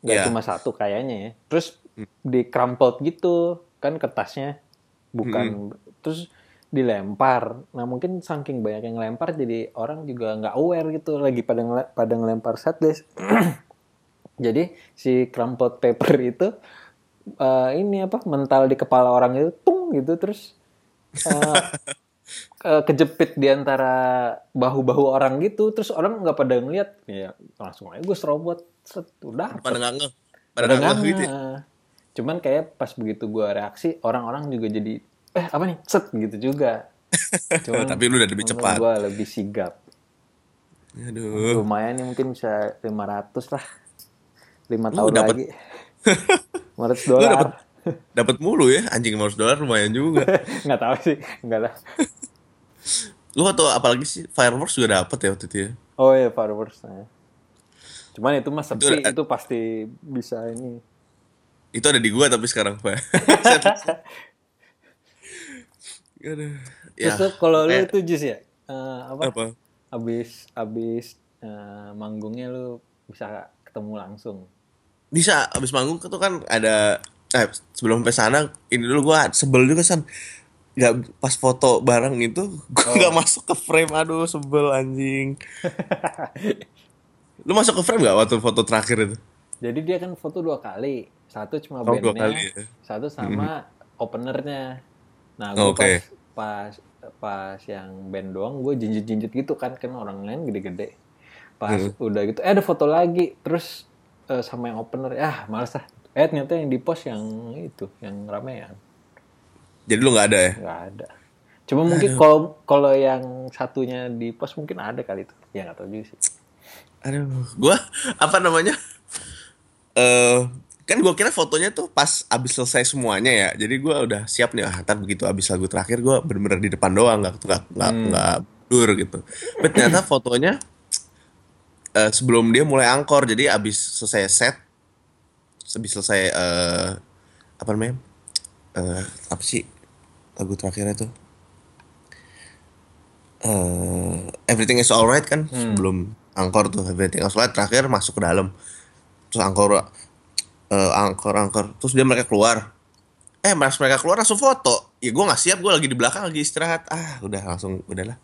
nggak Iya. cuma satu kayaknya ya. Terus di crumpled gitu kan kertasnya, bukan. Terus dilempar. Nah mungkin saking banyak yang lempar jadi orang juga nggak aware gitu. Lagi pada ngele- pada ngelempar setlist. jadi si crumpled paper itu eh, ini apa mental di kepala orang itu tung gitu. Terus ke- kejepit di antara bahu-bahu orang gitu. Terus orang nggak pada ngeliat. Ya langsung aja gue serobot. Set udah. Pada nggak pada nggak gitu ya. Cuman kayak pas begitu gue reaksi orang-orang juga jadi eh apa nih set gitu juga cuman tapi lu udah lebih cepat gue lebih sigap Aduh. Lumayan nih mungkin bisa 500 lah. 5 Lu tahun dapet- lagi. 500 Lu dolar. dapat dapat mulu ya anjing 500 dolar lumayan juga. Nggak tahu sih. Enggak lah. Lu atau apalagi sih fireworks juga dapat ya waktu itu ya. Oh iya fireworks. Nah. Cuman itu mah sepi, Itu- itu pasti bisa ini. Itu ada di gua tapi sekarang Pak. Aduh. Ya. Terus tuh kalau lu eh, itu jus ya, eh, apa? apa? Abis abis eh, manggungnya lu bisa ketemu langsung. Bisa abis manggung itu kan ada eh, sebelum sampai sana ini dulu gua sebel juga san nggak pas foto bareng itu gua nggak masuk ke frame aduh sebel anjing lu masuk ke frame nggak waktu foto terakhir itu Jadi dia kan foto dua kali, satu cuma Oh, bandnya, kali ya? satu sama openernya. Nah, gue Oke. pas pas pas yang band doang, gue jinjit-jinjit gitu kan, kan orang lain gede-gede. Pas udah gitu, eh ada foto lagi, terus eh, sama yang opener, ah males ah. Eh ternyata yang di post yang itu, yang ramean, jadi lu nggak ada ya nggak ada. Cuma mungkin kalau kalau yang satunya di post mungkin ada kali itu, ya nggak tahu juga sih. aduh gua apa namanya eh kan gua kira fotonya tuh pas abis selesai semuanya ya. Jadi gua udah siap nih ah ntar begitu abis lagu terakhir gua bener-bener di depan doang nggak nggak nggak nggak dur gitu. Tapi ternyata fotonya eh, sebelum dia mulai angkor jadi abis selesai set abis selesai eh apa namanya eh apa sih lagu terakhirnya tuh? Eh Everything is Alright kan sebelum angkor tuh Everything is Alright terakhir masuk ke dalam terus angkor eh, angkor angkor terus dia mereka keluar. Eh mas mereka keluar langsung foto. Ya gue nggak siap gue lagi di belakang lagi istirahat. Ah udah langsung udahlah.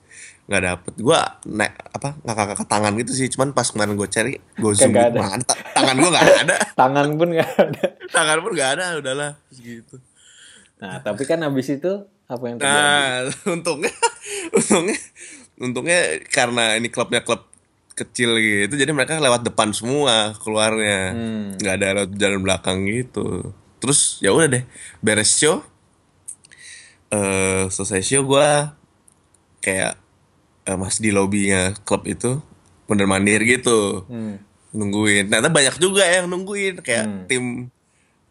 Nggak dapet. Gue naik apa ngakak ngakak tangan gitu sih. Cuman pas kemarin gue cari gue zoom gitu, ada. mana ta- tangan gue nggak ada. Tangan pun nggak ada. tangan pun nggak ada udahlah. Terus gitu. Nah, tapi kan abis itu apa yang terjadi? Nah, untungnya, untungnya, untungnya karena ini klubnya klub kecil gitu, jadi mereka lewat depan semua keluarnya, Hmm. nggak ada lewat jalan belakang gitu. Terus ya udah deh, beres show, eh selesai show gue kayak eh, masih di lobbynya klub itu, mondar mandir gitu, Hmm. nungguin. Ternyata banyak juga yang nungguin, kayak Hmm. tim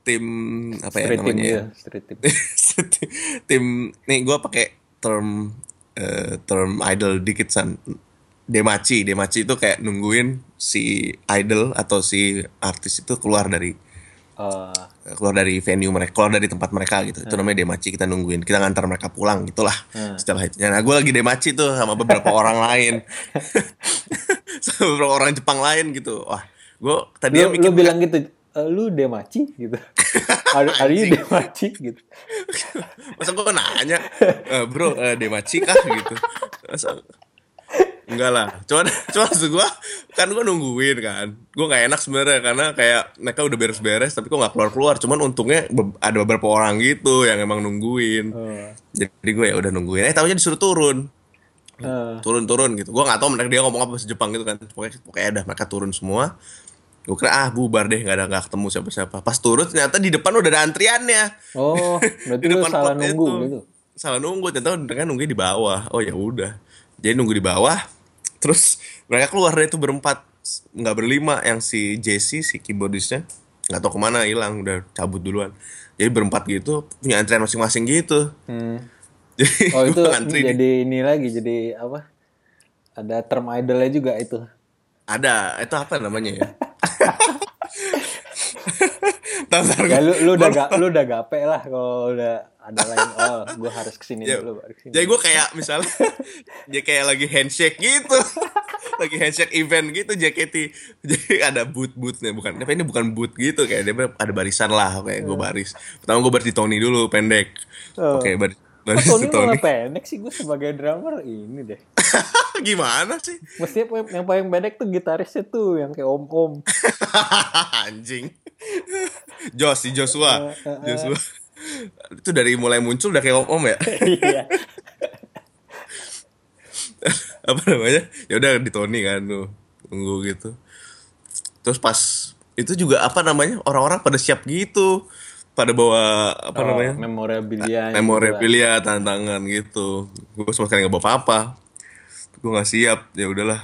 tim apa ya Street team namanya? ya? street team. tim nih gue pakai term eh, term idol dikit san demaci. Demaci itu kayak nungguin si idol atau si artis itu keluar dari Eh, keluar dari venue mereka keluar dari tempat mereka gitu. Itu namanya demaci. Kita nungguin. Kita ngantar mereka pulang gitulah Hmm. setelah itu. Nah gue lagi demaci tuh sama beberapa orang lain. Sama beberapa orang Jepang lain gitu. Wah gue tadi lu, lu bilang gitu, "Eh, lu demaci? gitu. are, are you demaci? gitu. masa gue nanya "Eh, bro eh, demaci kah? gitu. Masa enggak lah cuman cuman gue kan gue nungguin kan gue nggak enak sebenarnya karena kayak mereka udah beres-beres tapi kok nggak keluar-keluar cuman untungnya ada beberapa orang gitu yang emang nungguin Oh. jadi gue ya udah nungguin eh tahunya disuruh turun Eh, turun-turun gitu gue nggak tahu mereka dia ngomong apa bahasa Jepang gitu kan pokoknya pokoknya ada mereka turun semua gue kira ah bubar deh nggak ada nggak ketemu siapa-siapa pas turun ternyata di depan udah ada antriannya oh, berarti lu salah pot nunggu itu. gitu. Salah nunggu, ternyata mereka nunggu di bawah. Oh ya udah. Jadi nunggu di bawah. Terus mereka keluar dari itu berempat, nggak berlima. Yang si Jesse, si keyboardisnya, nggak tahu ke mana hilang, udah cabut duluan. Jadi berempat gitu, punya antrian masing-masing gitu. Hmm. Jadi Oh, itu ngantri di- jadi ini lagi jadi apa? Ada term idolnya juga itu. ada, itu apa namanya ya? Ntar Ya lu lu udah gak lu udah gape lah kalau udah ada lain oh gue harus ke sini Ya, dulu baru ke sini. Jadi gue kayak misalnya dia kayak lagi handshake gitu. lagi handshake event gitu JKT. Jadi ada boot-bootnya bukan. Tapi ini bukan boot gitu kayak dia ada barisan lah kayak gue baris. Pertama gue baris di Tony dulu pendek. Oh. Oke, baris Kok baris Tony di Tony. malah pendek sih gue sebagai drummer ini deh. Gimana sih? Mestinya yang- yang paling pendek tuh gitarisnya tuh yang kayak om-om. Anjing. Jos si Joshua. Joshua. Itu dari mulai muncul udah kayak om-om ya. Iya. apa namanya? Ya udah di Tony kan tuh. Tunggu gitu. Terus pas itu juga apa namanya? Orang-orang pada siap gitu. Pada bawa apa Oh, namanya? memorabilia. memorabilia tantangan gitu. Gue sama sekali nggak bawa apa-apa. Gue nggak siap. Ya udahlah.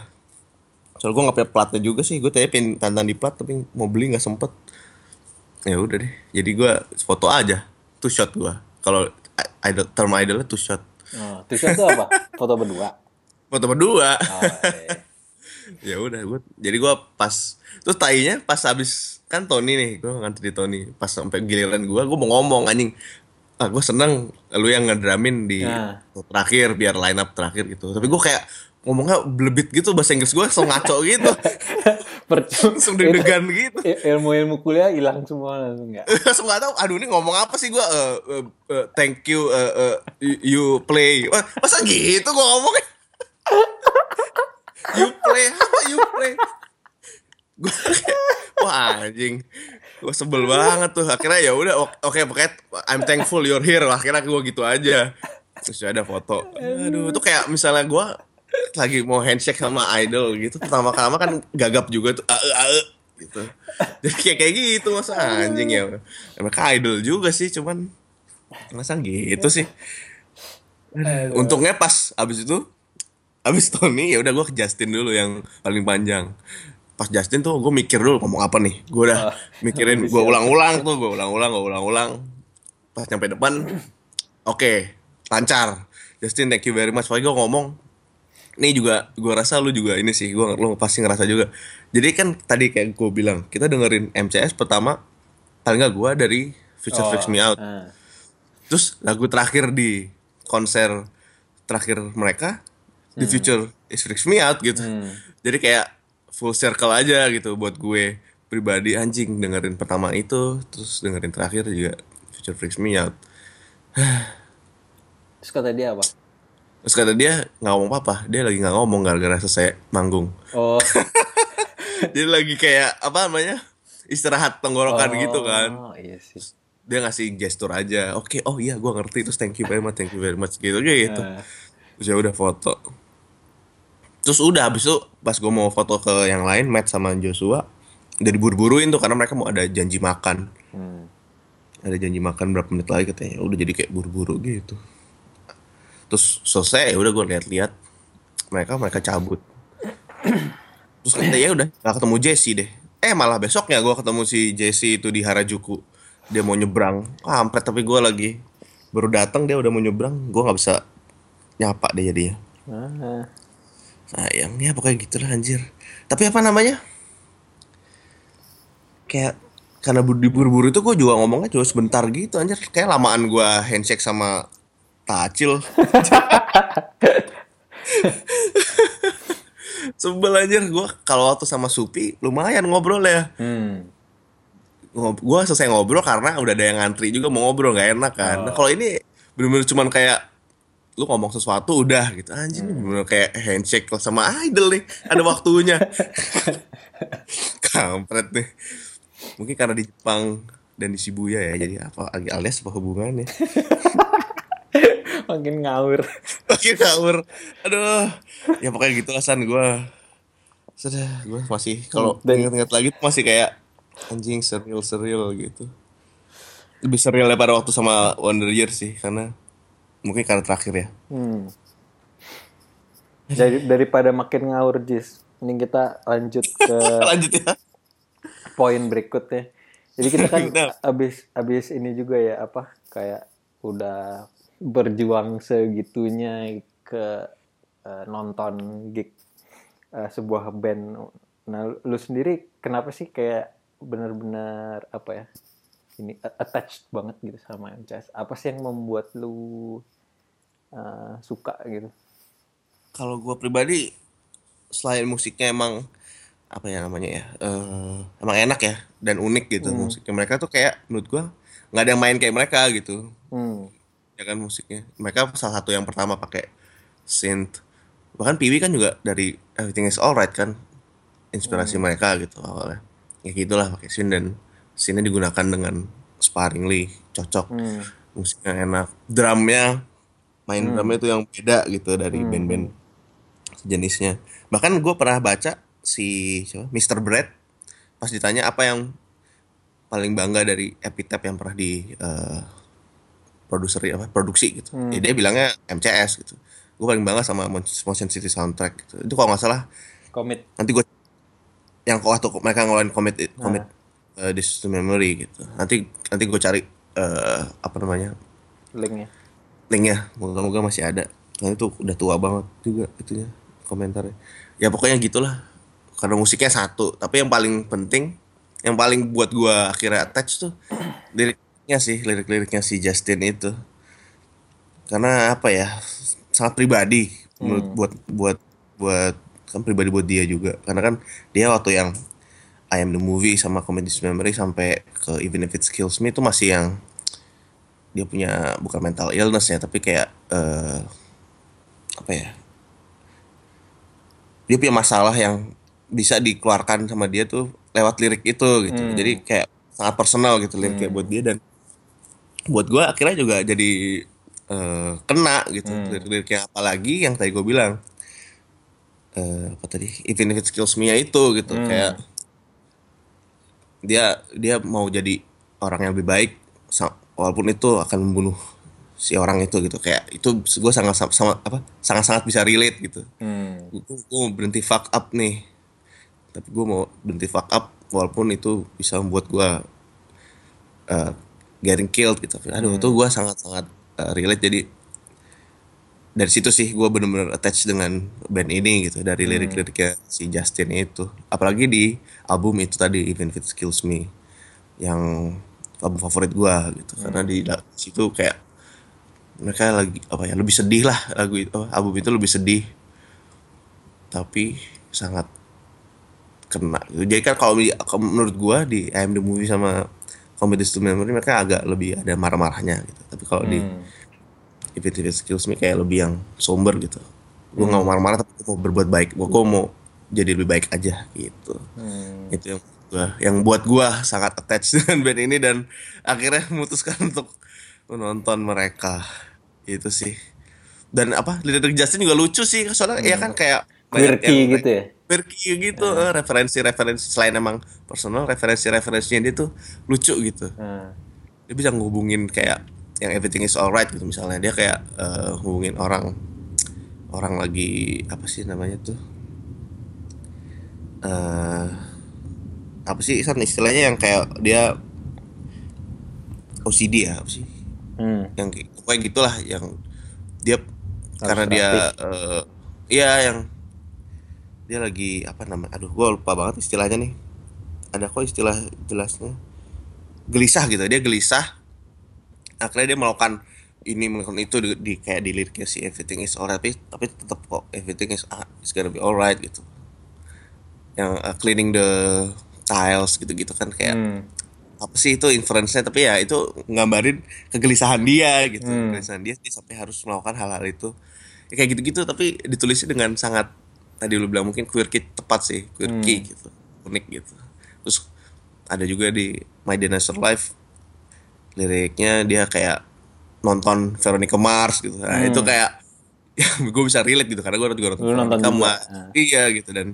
Soalnya gue nggak punya platnya juga sih. Gue tadi pengen tantan di plat tapi mau beli nggak sempet ya udah deh jadi gue foto aja two shot gue kalau idol term idolnya two shot Oh, t-shirt itu apa? Foto berdua. foto berdua Oh, iya. ya udah gue jadi gue pas terus tainya pas habis kan Tony nih gue ngantri di Tony pas sampai giliran gue gue mau ngomong anjing ah gue seneng lu yang ngedramin di Nah. terakhir biar line up terakhir gitu tapi gue kayak ngomongnya belebit gitu bahasa Inggris gue langsung ngaco gitu. langsung deg-degan gitu. Il- Ilmu-ilmu kuliah hilang semua langsung nggak? langsung nggak tahu aduh ini ngomong apa sih gue eh, eh, eh, thank you eh, eh, you- play. Masa gitu gue ngomongnya? You play apa you play? Gue wah anjing. Gue sebel banget tuh. Akhirnya ya udah ok- oke pokoknya I'm thankful you're here akhirnya gue gitu aja. Terus ada foto. Aduh itu kayak misalnya gue lagi mau handshake sama idol gitu. Pertama kali kan gagap juga tuh. Ae ae gitu. Jadi kayak kayak gitu masa anjing ya. Mereka idol juga sih cuman masa gitu sih. Untungnya pas abis itu abis Tony ya udah gue ke Justin dulu yang paling panjang. Pas Justin tuh gue mikir dulu ngomong apa nih? Gue udah mikirin gue ulang-ulang tuh gue ulang-ulang gue ulang-ulang. Pas nyampe depan oke lancar. Justin thank you very much. Soalnya gue ngomong ini juga gue rasa lu juga ini sih gue lu pasti ngerasa juga jadi kan tadi kayak gue bilang kita dengerin MCS pertama paling nggak gue dari Future Freaks Me Out Ah. Terus lagu terakhir di konser terakhir mereka di Future Is Freaks Me Out gitu. Jadi kayak full circle aja gitu buat gue pribadi anjing dengerin pertama itu terus dengerin terakhir juga Future Freaks Me Out. Terus kata dia apa? Terus kata dia nggak ngomong apa, dia lagi nggak ngomong gara-gara selesai manggung. Oh, dia lagi kayak apa namanya istirahat tenggorokan gitu kan. Oh, iya sih. Dia ngasih gestur aja. Oke, oh iya gue ngerti terus thank you very much, thank you very much gitu gitu. Nah. Terus ya udah foto. Terus udah habis itu pas gue mau foto ke yang lain Matt sama Joshua udah diburu-buruin tuh karena mereka mau ada janji makan. Hmm. Ada janji makan berapa menit lagi katanya. Udah jadi kayak buru-buru gitu. Terus selesai ya udah gue lihat-lihat mereka mereka cabut. Terus katanya ya udah gak ketemu Jesse deh. Eh malah besoknya gue ketemu si Jesse itu di Harajuku. Dia mau nyebrang. Ah, ampret tapi gue lagi baru datang dia udah mau nyebrang. Gue nggak bisa nyapa deh jadinya Ah. sayang ya pokoknya gitulah anjir tapi apa namanya kayak karena bu- diburu-buru itu gue juga ngomongnya cuma sebentar gitu anjir kayak lamaan gue handshake sama Tacil. Sebel anjir. Gue kalau waktu sama Supi lumayan ngobrol ya Hmm. gue selesai ngobrol karena udah ada yang ngantri juga mau ngobrol nggak enak kan. Nah, kalau ini bener-bener cuman kayak lu ngomong sesuatu udah gitu. Anjing ini bener-bener kayak handshake sama idol nih. Ada waktunya. Kampret nih. Mungkin karena di Jepang dan di Shibuya ya jadi apa alias apa hubungannya Makin ngawur. makin ngawur aduh ya pokoknya gitu alasan gue sudah gue masih kalau ingat-ingat lagi masih kayak anjing serial serial gitu lebih serial daripada waktu sama Wonder Year sih karena mungkin karena terakhir ya Hmm. Dari, daripada makin ngawur, Jis. Ini kita lanjut ke lanjut ya poin berikutnya. Jadi kita kan abis abis ini juga ya apa kayak udah berjuang segitunya ke eh, nonton gig eh, sebuah band. Nah, lu sendiri kenapa sih kayak bener-bener apa ya ini attached banget gitu sama MCS? Apa sih yang membuat lu eh, suka gitu? kalau gue pribadi selain musiknya emang apa ya namanya ya eh, emang enak ya dan unik gitu musiknya mereka tuh kayak menurut gue nggak ada yang main kayak mereka gitu Hmm. Ya kan musiknya. Mereka salah satu yang pertama pakai synth. Bahkan Piwi kan juga dari Everything Is Alright kan inspirasi mereka gitu awalnya. Ya gitulah pakai synth dan synthnya digunakan dengan sparingly cocok Hmm. musiknya enak. Drumnya main drumnya tuh yang beda gitu dari band-band jenisnya bahkan gue pernah baca si siapa Mr. Brad pas ditanya apa yang paling bangga dari Epitaph yang pernah di eh, produser apa produksi gitu. Ya dia bilangnya MCS gitu. Gue paling bangga sama Motion City soundtrack gitu. Itu kalau nggak salah Komit. nanti gue yang kok waktu mereka ngeluarin commit commit uh, this to memory gitu. Nanti nanti gue cari eh, apa namanya? Linknya. linknya. Moga-moga masih ada. Nah itu udah tua banget juga itunya komentarnya. Ya pokoknya gitulah. Karena musiknya satu. Tapi yang paling penting yang paling buat gua akhirnya attach tuh liriknya sih lirik-liriknya si Justin itu. Karena apa ya sangat pribadi menurut buat buat buat kan pribadi buat dia juga. Karena kan dia waktu yang I am the movie sama Comedy Memory sampai ke Even If It Kills Me itu masih yang dia punya bukan mental illness ya tapi kayak eh, apa ya dia punya masalah yang bisa dikeluarkan sama dia tuh lewat lirik itu gitu. Jadi kayak sangat personal gitu liriknya buat dia dan buat gue akhirnya juga jadi eh, kena gitu. Lirik-liriknya apalagi yang tadi gue bilang. Eh, apa tadi? Even if it kills me ya itu gitu. Kayak dia dia mau jadi orang yang lebih baik. Walaupun itu akan membunuh si orang itu gitu. Kayak itu gue sangat sama apa sangat sangat bisa relate gitu. Hmm. gue mau berhenti fuck up nih. Tapi gue mau berhenti fuck up walaupun itu bisa membuat gue uh, getting killed gitu. Aduh itu gue sangat sangat uh, relate. Jadi dari situ sih gue bener-bener attach dengan band ini gitu dari lirik-liriknya si Justin itu. Apalagi di album itu tadi Even If It Kills Me yang album favorit gue gitu. Karena di situ kayak mereka lagi apa ya lebih sedih lah lagu itu album itu lebih sedih. Tapi sangat kena. Jadi kan kalau menurut gua di I Am The Movie sama Comedy to Memory mereka agak lebih ada marah-marahnya gitu. Tapi kalau di If It If It Kills Me kayak lebih yang somber gitu. Gua nggak mau marah-marah tapi mau berbuat baik. Gua, gua mau jadi lebih baik aja gitu. Hmm. itu yang gua yang buat gua sangat attached dengan band ini dan akhirnya memutuskan untuk menonton mereka. Itu sih. Dan apa lirik Justin juga lucu sih soalnya ya kan kayak banyak Quirky gitu ya. Quirky gitu eh, referensi-referensi selain emang personal referensi-referensinya dia tuh lucu gitu. Nah. dia bisa ngehubungin kayak yang everything is alright gitu misalnya. Dia kayak eh, hubungin orang orang lagi apa sih namanya tuh? Eh apa sih San istilahnya yang kayak dia OCD ya apa sih? Hmm. yang kayak gitulah yang dia karena dia eh, iya yang dia lagi apa namanya aduh gue lupa banget istilahnya nih. Ada kok istilah jelasnya? Gelisah gitu dia gelisah. Akhirnya dia melakukan ini melakukan itu di, di- kayak di liriknya si everything is alright tapi tapi tetap kok everything is ah, is gonna be alright gitu. Yang uh, cleaning the tiles gitu-gitu kan kayak Hmm. apa sih itu inference-nya? Tapi ya itu nggambarin kegelisahan dia gitu. Hmm. kegelisahan dia, dia sampai harus melakukan hal-hal itu. Ya, kayak gitu-gitu tapi ditulisnya dengan sangat tadi lu bilang mungkin quirky tepat sih quirky Hmm. gitu unik gitu terus ada juga di My Dinosaur Life liriknya dia kayak nonton Veronica Mars gitu nah itu kayak ya gue bisa relate gitu karena gue juga nonton Hmm. Nonton Veronica juga, Mars ah. iya gitu dan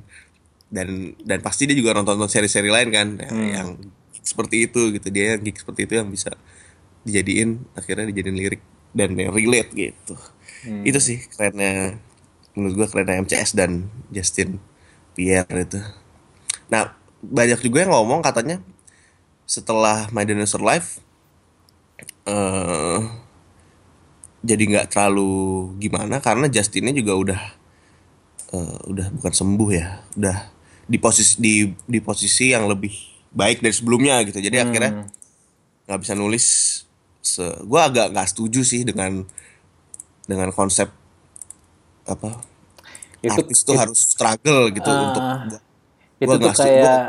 dan dan pasti dia juga nonton nonton seri-seri lain kan yang, Hmm. yang seperti itu gitu dia yang geek seperti itu yang bisa dijadiin akhirnya dijadiin lirik dan relate gitu Hmm. itu sih kerennya menurut gua kerennya MCS dan Justin Pierre itu. Nah banyak juga yang ngomong katanya setelah My Dinosaur Life eh jadi nggak terlalu gimana karena Justinnya juga udah eh, udah bukan sembuh ya udah di posisi di di posisi yang lebih baik dari sebelumnya gitu. Jadi akhirnya nggak bisa nulis se gue agak nggak setuju sih dengan dengan konsep apa Itu artis tuh harus struggle gitu Ah, untuk itu Gua tuh nggak setuju. kayak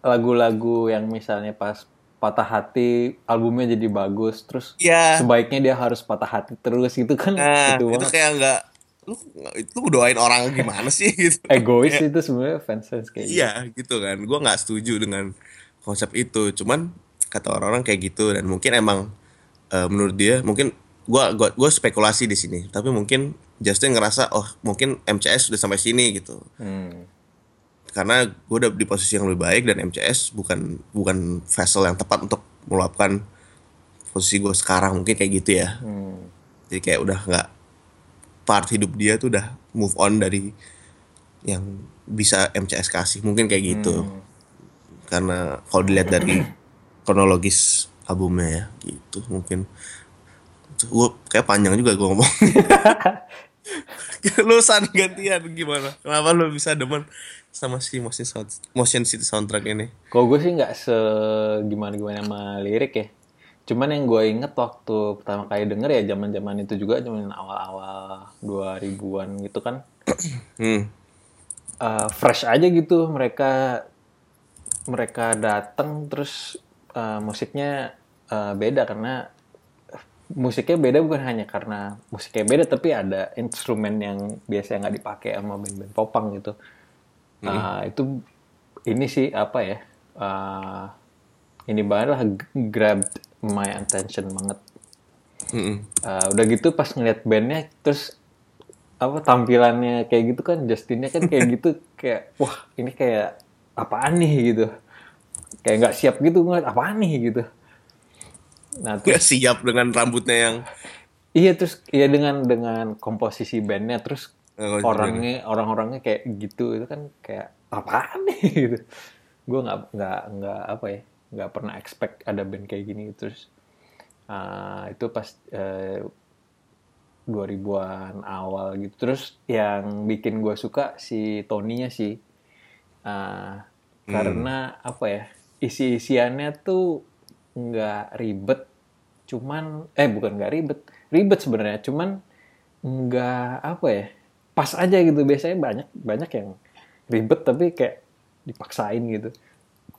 lagu-lagu yang misalnya pas patah hati albumnya jadi bagus terus Iya. sebaiknya dia harus patah hati terus gitu kan nah itu itu banget. kayak nggak lu itu doain orang gimana sih gitu egois itu sebenarnya fans fans kayak gitu. Iya gitu kan, gue nggak setuju dengan konsep itu. Cuman kata orang-orang kayak gitu dan mungkin emang eh, menurut dia mungkin gue gua, gua spekulasi di sini. Tapi mungkin Justin ngerasa oh mungkin MCS sudah sampai sini gitu. Hmm. Karena gue udah di posisi yang lebih baik dan MCS bukan bukan vessel yang tepat untuk meluapkan posisi gue sekarang mungkin kayak gitu ya. Hmm. Jadi kayak udah nggak part hidup dia tuh udah move on dari yang bisa MCS kasih mungkin kayak gitu Hmm. karena kalau dilihat dari kronologis albumnya ya gitu mungkin gue kayak panjang juga gue ngomong lu san gantian gimana kenapa lu bisa demen sama si motion sound motion city soundtrack ini Kalau gue sih nggak se gimana gimana sama lirik ya. Cuman yang gue inget waktu pertama kali denger ya zaman zaman itu juga zaman awal-awal 2000-an gitu kan. hmm. eh, fresh aja gitu mereka mereka datang terus eh, musiknya eh, beda karena musiknya beda bukan hanya karena musiknya beda tapi ada instrumen yang biasa nggak dipakai sama band-band popang gitu. Ah, itu ini sih apa ya ah, ini banget lah grabbed my attention banget. Mm-mm. Uh, udah gitu pas ngeliat bandnya terus apa tampilannya kayak gitu kan Justinnya kan kayak gitu kayak wah ini kayak apaan nih? gitu. Kayak nggak siap gitu ngeliat apaan nih? gitu nah terus Gak siap dengan rambutnya yang iya terus iya dengan dengan komposisi bandnya terus Oh, orangnya orang-orangnya kayak gitu itu kan kayak apaan nih? Gitu. Gue nggak nggak nggak apa ya nggak pernah expect ada band kayak gini. Terus uh, itu pas eh, 2000-an awal gitu. Terus yang bikin gue suka si Tony-nya sih. Uh, karena apa ya isi-isiannya tuh nggak ribet cuman eh bukan nggak ribet ribet sebenarnya cuman nggak apa ya pas aja gitu. Biasanya banyak banyak yang ribet tapi kayak dipaksain gitu.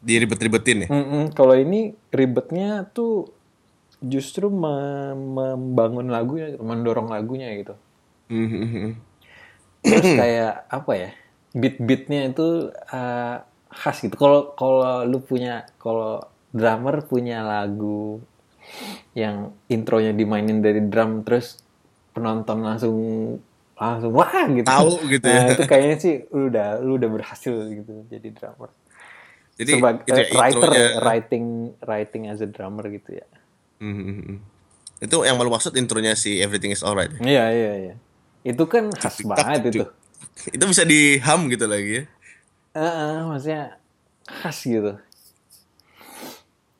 Diribet-ribetin ya? Kalau ini ribetnya tuh justru me- membangun lagunya mendorong lagunya gitu. Mhm. terus kayak apa ya beat-beatnya itu uh, khas gitu. Kalau kalau lu punya kalau drummer punya lagu yang intronya dimainin dari drum terus penonton langsung langsung wah gitu Tahu gitu ya. Nah, itu kayaknya sih lu udah lu udah berhasil gitu jadi drummer jadi sebagai itu ya, eh, writer intronya- ya, writing writing as a drummer gitu ya Mhm. itu yang malu maksud intronya si Everything is Alright ya? iya iya iya itu kan khas banget itu itu bisa di ham gitu lagi ya Heeh, maksudnya khas gitu.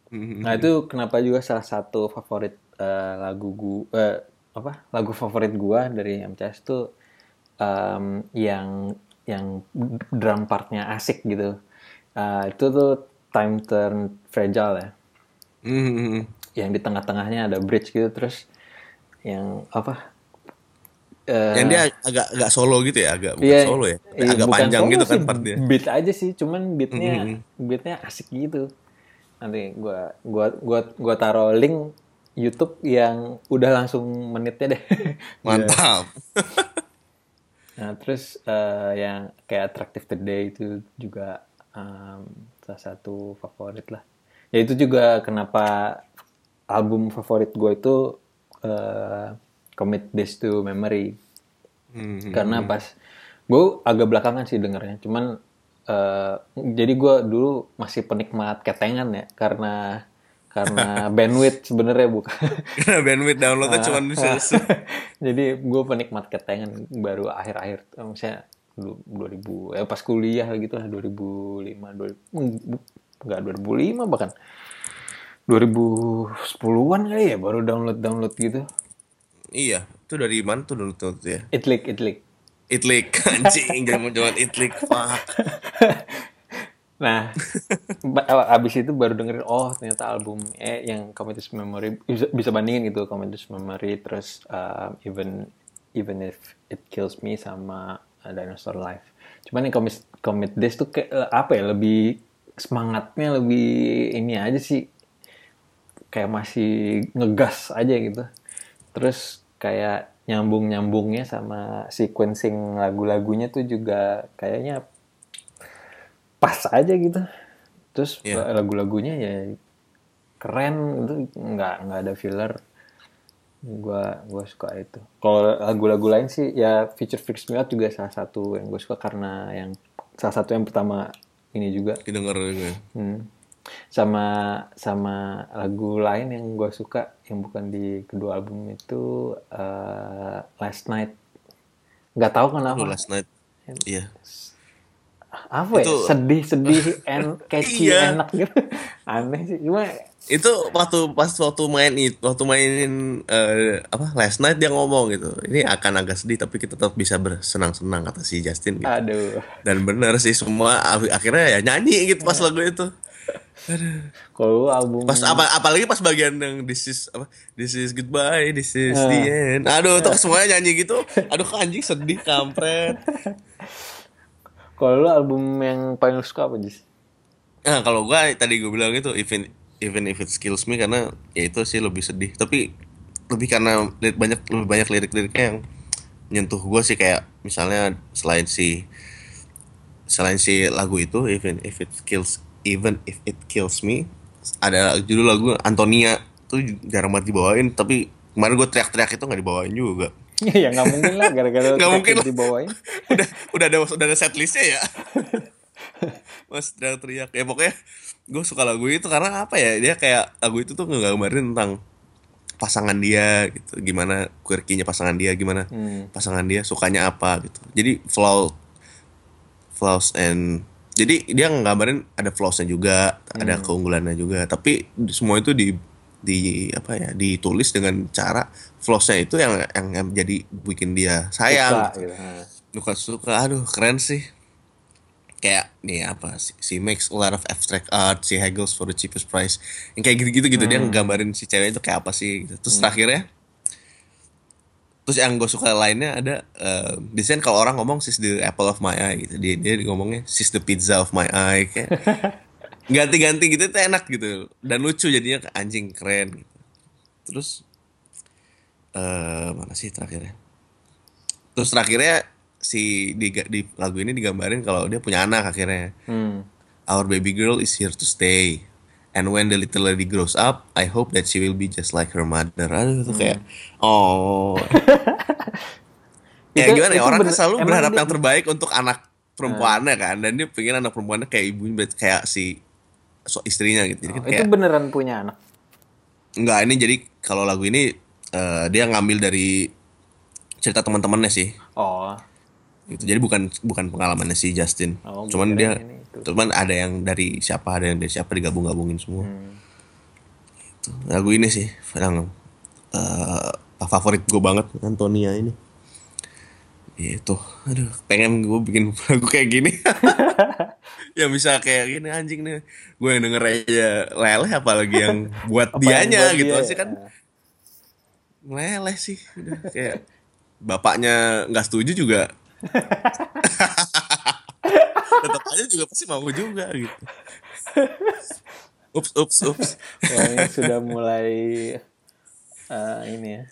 Mhm. Nah itu kenapa juga salah satu favorit eh, lagu gua eh, apa lagu favorit gua dari MCS tuh em, yang yang drum partnya asik gitu. Eh, itu tuh Time Turn Fragile ya. Mhm. Yang di tengah-tengahnya ada bridge gitu terus yang apa? eh, yang dia agak agak solo gitu ya agak bukan Iya, solo ya iya, agak bukan panjang gitu kan sih, part dia Beat aja sih, cuman beatnya Mhm. beatnya asik gitu. Nanti gua gua gua gua taruh link YouTube yang udah langsung menitnya deh. mantap nah, terus eh, yang kayak Attractive Today itu juga em, salah satu favorit lah. Ya itu juga kenapa album favorit gue itu eh, Commit This to Memory Mhm. karena pas gue agak belakangan sih dengernya cuman eh, jadi gue dulu masih penikmat ketengan ya karena karena bandwidth sebenarnya bukan. Karena bandwidth downloadnya cuma bisa jadi gue penikmat ketengan baru akhir-akhir misalnya dulu 2000 ya pas kuliah gitu lah 2005 2000 enggak 2005 bahkan. 2010-an kali ya baru download-download gitu. Iya itu dari mana tuh dulu tuh ya? Itlik Itlik Itlik anjing jangan jangan Itlik fuck Nah, abis itu baru dengerin oh ternyata album eh yang Commodus Memory bisa, bisa bandingin gitu Commodus Memory terus uh, even even if it kills me sama uh, Dinosaur Life. Cuman yang Commit Commit This tuh kayak apa ya lebih semangatnya lebih ini aja sih kayak masih ngegas aja gitu. Terus kayak nyambung-nyambungnya sama sequencing lagu-lagunya tuh juga kayaknya pas aja gitu. Terus Iya. lagu-lagunya ya keren itu nggak nggak ada filler. Gua gua suka itu. Kalau lagu-lagu lain sih ya Future Fix Me Out juga salah satu yang gue suka karena yang salah satu yang pertama ini juga didengar gitu. Hmm. Sama sama lagu lain yang gue suka yang bukan di kedua album itu eh, Last Night. Nggak tahu Oh, kenapa. last night iya apa ya Itu- sedih sedih en catchy Iya. enak gitu aneh sih cuma itu waktu pas waktu main itu waktu mainin eh, apa last night dia ngomong gitu ini akan agak sedih tapi kita tetap bisa bersenang-senang kata si Justin gitu. aduh dan bener sih semua ak- akhirnya ya nyanyi gitu pas lagu itu kalau lu album pas apa apalagi pas bagian yang this is apa this is goodbye this is Ah. the end aduh tuh semuanya nyanyi gitu aduh kok anjing sedih kampret kalau lu album yang paling lu suka apa Jis? Nah, kalau gua tadi gue bilang itu even even if it kills me karena ya itu sih lebih sedih. Tapi lebih karena li- banyak lebih banyak lirik-liriknya yang nyentuh gue sih kayak misalnya selain si selain si lagu itu even if it kills even if it kills me ada judul lagu Antonia tuh jarang banget dibawain tapi kemarin gue teriak-teriak itu nggak dibawain juga. Ya nggak mungkin lah gara-gara Nggak mungkin lah. dibawain. Udah udah ada udah ada setlistnya ya? Mas teriak-teriak. Ya pokoknya gue suka lagu itu karena apa ya dia kayak lagu itu tuh ngegambarin tentang pasangan dia gitu. Gimana quirky-nya pasangan dia gimana Hmm. pasangan dia sukanya apa gitu. Jadi flaw flaws and jadi dia nggambarin ada flaws-nya juga ada keunggulannya juga. Tapi semua itu di di apa ya ditulis dengan cara flaws-nya itu yang yang, yang jadi bikin dia sayang. Suka, gitu. Nah. suka suka. Aduh keren sih. Kayak nih apa si, si makes a lot of abstract art si haggles for the cheapest price. Yang kayak gitu gitu gitu dia nggambarin si cewek itu kayak apa sih gitu. terus terakhirnya terus yang gue suka lainnya ada eh, desain kalau orang ngomong she's the apple of my eye gitu. Dia dia ngomongnya she's the pizza of my eye kayak ganti-ganti gitu itu enak gitu. Dan lucu jadinya anjing keren gitu. Terus eh mana sih terakhirnya? Terus terakhirnya si di, di lagu ini digambarin kalau dia punya anak akhirnya. Hmm. our baby girl is here to stay and when the little lady grows up I hope that she will be just like her mother. Aduh itu kayak oh. Ya Itu- gimana ya? itu orang kan bener- selalu berharap dia- yang terbaik untuk anak perempuannya kan. Dan dia pengen anak perempuannya kayak ibunya kayak si so istrinya gitu. Jadi kan itu kayak beneran punya anak? Enggak, ini jadi kalau lagu ini eh, dia ngambil dari cerita teman-temannya sih. oh. Gitu. Jadi bukan bukan pengalamannya si Justin. Oh, cuman dia ini itu. cuman ada yang dari siapa, ada yang dari siapa digabung-gabungin semua. Hmm. Gitu. Lagu ini sih yang eh, favorit gue banget Antonia ini. Itu, aduh, pengen gue bikin lagu kayak gini. yang bisa kayak gini anjing nih. Gue yang denger aja leleh apalagi yang buat Apa yang dianya buat gitu dia sih ya? kan meleleh sih udah kayak bapaknya nggak setuju juga aja juga pasti mau juga gitu. Ups ups ups. Wah, ini sudah mulai eh, ini ya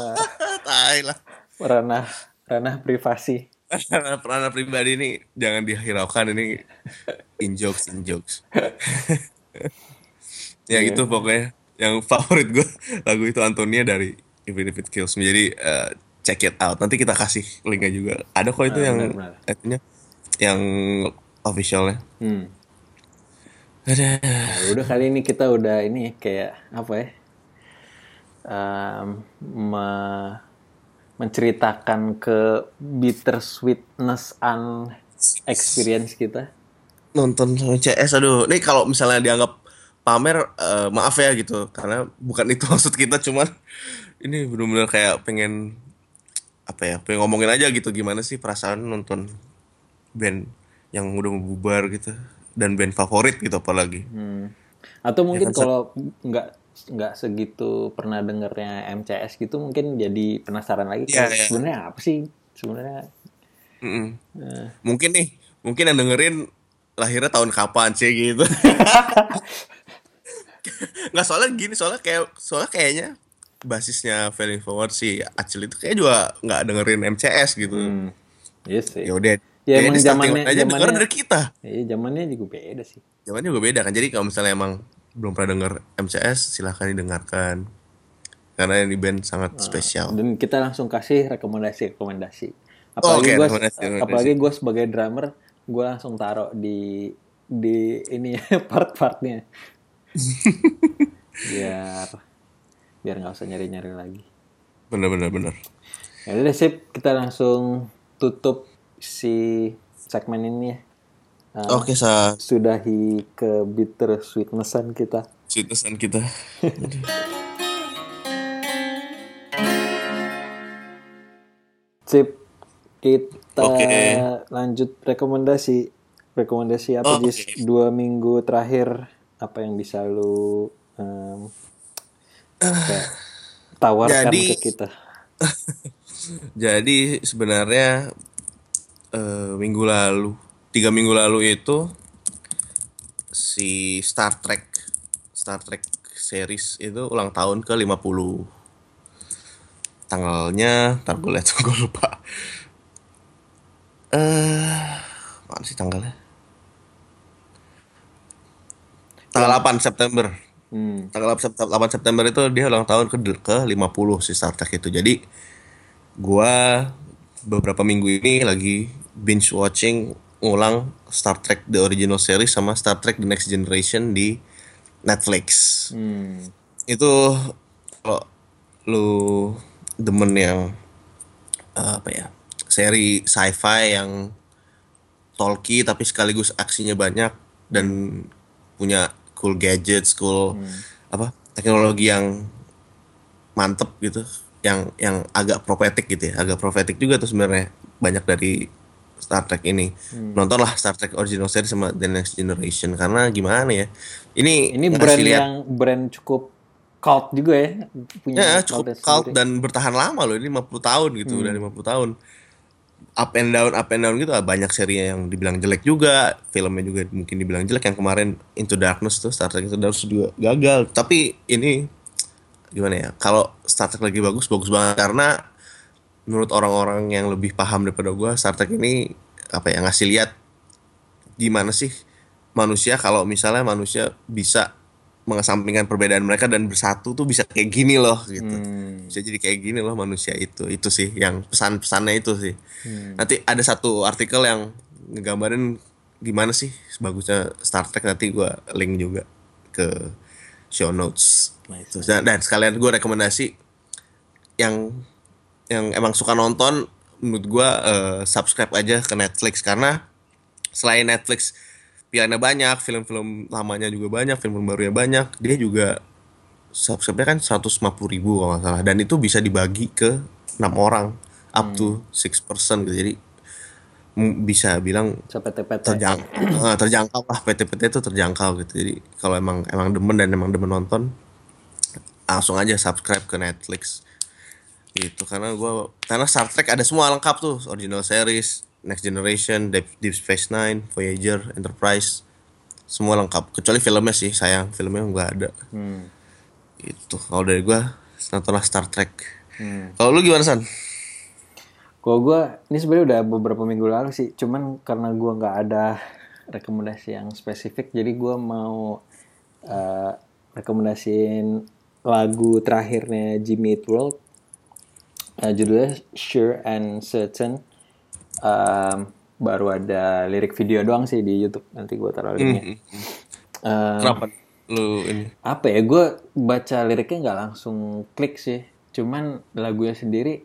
tai lah. ranah ranah privasi. Karena peranan pribadi ini jangan dihiraukan ini in jokes in jokes. Ya gitu pokoknya. Yang favorit gue lagu itu Antonia dari Even If It Kills Me. Jadi eh, check it out. Nanti kita kasih linknya juga. Ada kok itu Ah, yang benar-benar. itunya yang officialnya. Hmm. ada Nah, udah kali ini kita udah ini ya, kayak apa ya em, me- menceritakan ke bittersweetness and experience kita. Nonton CS aduh. Nih kalau misalnya dianggap pamer eh, maaf ya gitu. Karena bukan itu maksud kita cuman ini benar-benar kayak pengen apa ya pengen ngomongin aja gitu. Gimana sih perasaan nonton band yang udah mau bubar gitu dan band favorit gitu apalagi Hmm. Atau mungkin kalau nggak nggak segitu pernah dengernya MCS gitu mungkin jadi penasaran lagi Iya, kayak iya. sebenarnya apa sih sebenarnya Mm-mm. eh, mungkin nih mungkin yang dengerin lahirnya tahun kapan sih gitu nggak soalnya gini soalnya kayak soalnya kayaknya basisnya Failing Forward si Acil itu kayak juga nggak dengerin MCS gitu hmm, iya sih. ya udah Ya, ya, emang zamannya- aja denger dari kita Iya zamannya juga beda sih. zamannya juga beda kan jadi kalau misalnya emang belum pernah denger MCS silahkan didengarkan karena ini band sangat Ah. spesial Dan kita langsung kasih rekomendasi-rekomendasi. Oh, Apalagi oke, gue rekomendasi, rekomendasi. apalagi gue sebagai drummer, gue langsung taruh di di ini part-partnya. biar biar nggak usah nyari-nyari lagi. bener bener bener Ya udah sip, kita langsung tutup si segmen ini ya. Eh, Oke, sa sudahi ke bitter sweetnessan kita. sweetnessan kita. Sip, kita Oke. lanjut rekomendasi. Rekomendasi apa, Oke. Jis? Dua minggu terakhir, apa yang bisa lu kayak tawarkan Jadi- ke kita? Jadi sebenarnya eh, minggu lalu, tiga minggu lalu itu si Star Trek, Star Trek series itu ulang tahun ke 50. Tanggalnya, ntar gue lihat, gue lupa. Eh, mana sih tanggalnya? Tanggal 8 September. Hmm. Tanggal 8 Sep- 8 September itu dia ulang tahun ke ke 50 si Star Trek itu. Jadi gua beberapa minggu ini lagi binge watching ulang Star Trek The Original Series sama Star Trek The Next Generation di Netflix. Hmm. Itu kalau lu demen yang eh, apa ya? Seri sci-fi yang talky tapi sekaligus aksinya banyak dan punya cool gadgets, cool apa? teknologi yang mantep gitu yang yang agak profetik gitu ya agak profetik juga tuh sebenarnya banyak dari Star Trek ini. Nontonlah Star Trek original series sama The Next Generation karena gimana ya? Ini Ini brand lihat- yang brand cukup cult juga ya, punya ya cukup cult sendiri. dan bertahan lama loh ini 50 tahun gitu udah 50 tahun. Up and down up and down gitu ah, banyak serinya yang dibilang jelek juga filmnya juga mungkin dibilang jelek yang kemarin Into Darkness tuh Star Trek Into Darkness juga gagal. Tapi ini gimana ya kalau Star Trek lagi bagus bagus banget karena menurut orang-orang yang lebih paham daripada gua Star Trek ini apa ya ngasih lihat gimana sih manusia kalau misalnya manusia bisa mengesampingkan perbedaan mereka dan bersatu tuh bisa kayak gini loh gitu. Hmm. bisa jadi kayak gini loh manusia itu itu sih yang pesan-pesannya itu sih. Nanti ada satu artikel yang ngegambarin gimana sih bagusnya Star Trek nanti gua link juga ke show notes. Nah itu. Dan, dan sekalian gue rekomendasi yang yang emang suka nonton menurut gua eh, subscribe aja ke Netflix. Karena selain Netflix pilihannya banyak film-film lamanya juga banyak film-film barunya banyak dia juga subscribe-nya kan 150 ribu kalau nggak salah. Dan itu bisa dibagi ke enam orang up to six person. Gitu jadi bisa bilang Sampai TPT. terjang eh, terjangkau lah. PT-PT itu terjangkau gitu. Jadi kalau emang emang demen dan emang demen nonton langsung aja subscribe ke Netflix gitu karena gua karena Star Trek ada semua lengkap tuh original series Next Generation Deep, Deep Space Nine Voyager Enterprise semua lengkap kecuali filmnya sih sayang filmnya nggak ada Hmm. itu kalau dari gua nontonlah Star Trek Hmm. kalau lu gimana san Kalau gue, ini sebenarnya udah beberapa minggu lalu sih. Cuman karena gue nggak ada rekomendasi yang spesifik, jadi gue mau eh, rekomendasiin lagu terakhirnya Jimmy Eat World. Eh, judulnya Sure and Certain. Em, baru ada lirik video doang sih di YouTube. Nanti gue taruh linknya. Em, kenapa lu ini apa ya gue baca liriknya nggak langsung klik sih cuman lagunya sendiri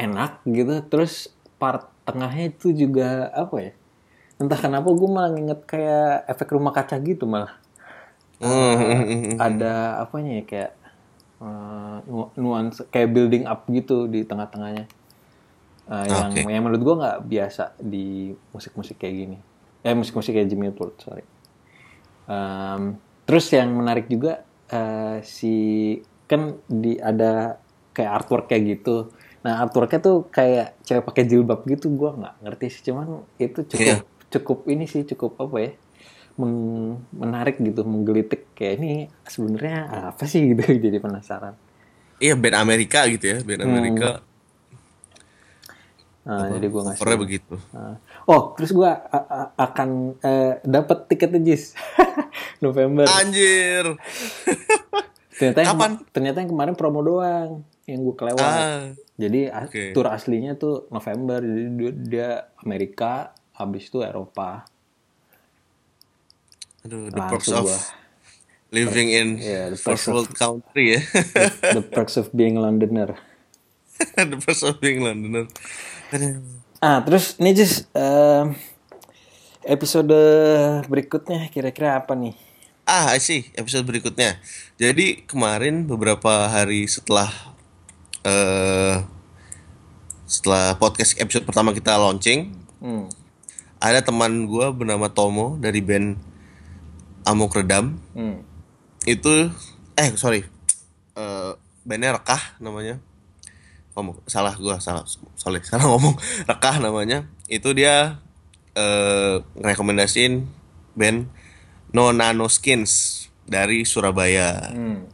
enak gitu terus part tengahnya itu juga apa ya entah kenapa gue malah nginget kayak efek rumah kaca gitu malah Hmm. ada apanya ya kayak nu- nuansa kayak building up gitu di tengah-tengahnya. Eh, yang Oke. yang menurut gue nggak biasa di musik-musik kayak gini. Eh musik-musik kayak Jimmy World sorry. Em, terus yang menarik juga eh, si kan di ada kayak artwork kayak gitu. Nah artworknya tuh kayak cewek pakai jilbab gitu gue nggak ngerti sih. Cuman itu cukup Iya. cukup ini sih cukup apa ya meng- menarik gitu menggelitik kayak ini sebenarnya apa sih? gitu jadi penasaran. Iya band Amerika gitu ya band Amerika. Nah, jadi gue ngasih covernya begitu. Nah, oh terus gue akan eh, dapat tiketnya Jis. November. Anjir. Ternyata yang, Kapan? ternyata yang kemarin promo doang yang gue kelewat. Ah jadi Oke. tour aslinya tuh November. Jadi dia, dia Amerika habis itu Eropa Aduh, the perks of living in Yeah, the first perks of- world country ya. the perks of being Londoner the perks of being Londoner. Aduh. ah terus nih Jis em, episode berikutnya kira-kira apa nih? Ah, sih episode berikutnya. Jadi kemarin beberapa hari setelah eh setelah podcast episode pertama kita launching, Hmm. ada teman gua bernama Tomo dari band Amok Redam. Hmm. Itu eh sorry, eh bandnya Rekah namanya. Ngomong salah gua salah sorry salah ngomong Rekah namanya. Itu dia eh ngerekomendasiin band No Nano Skins dari Surabaya. Hmm.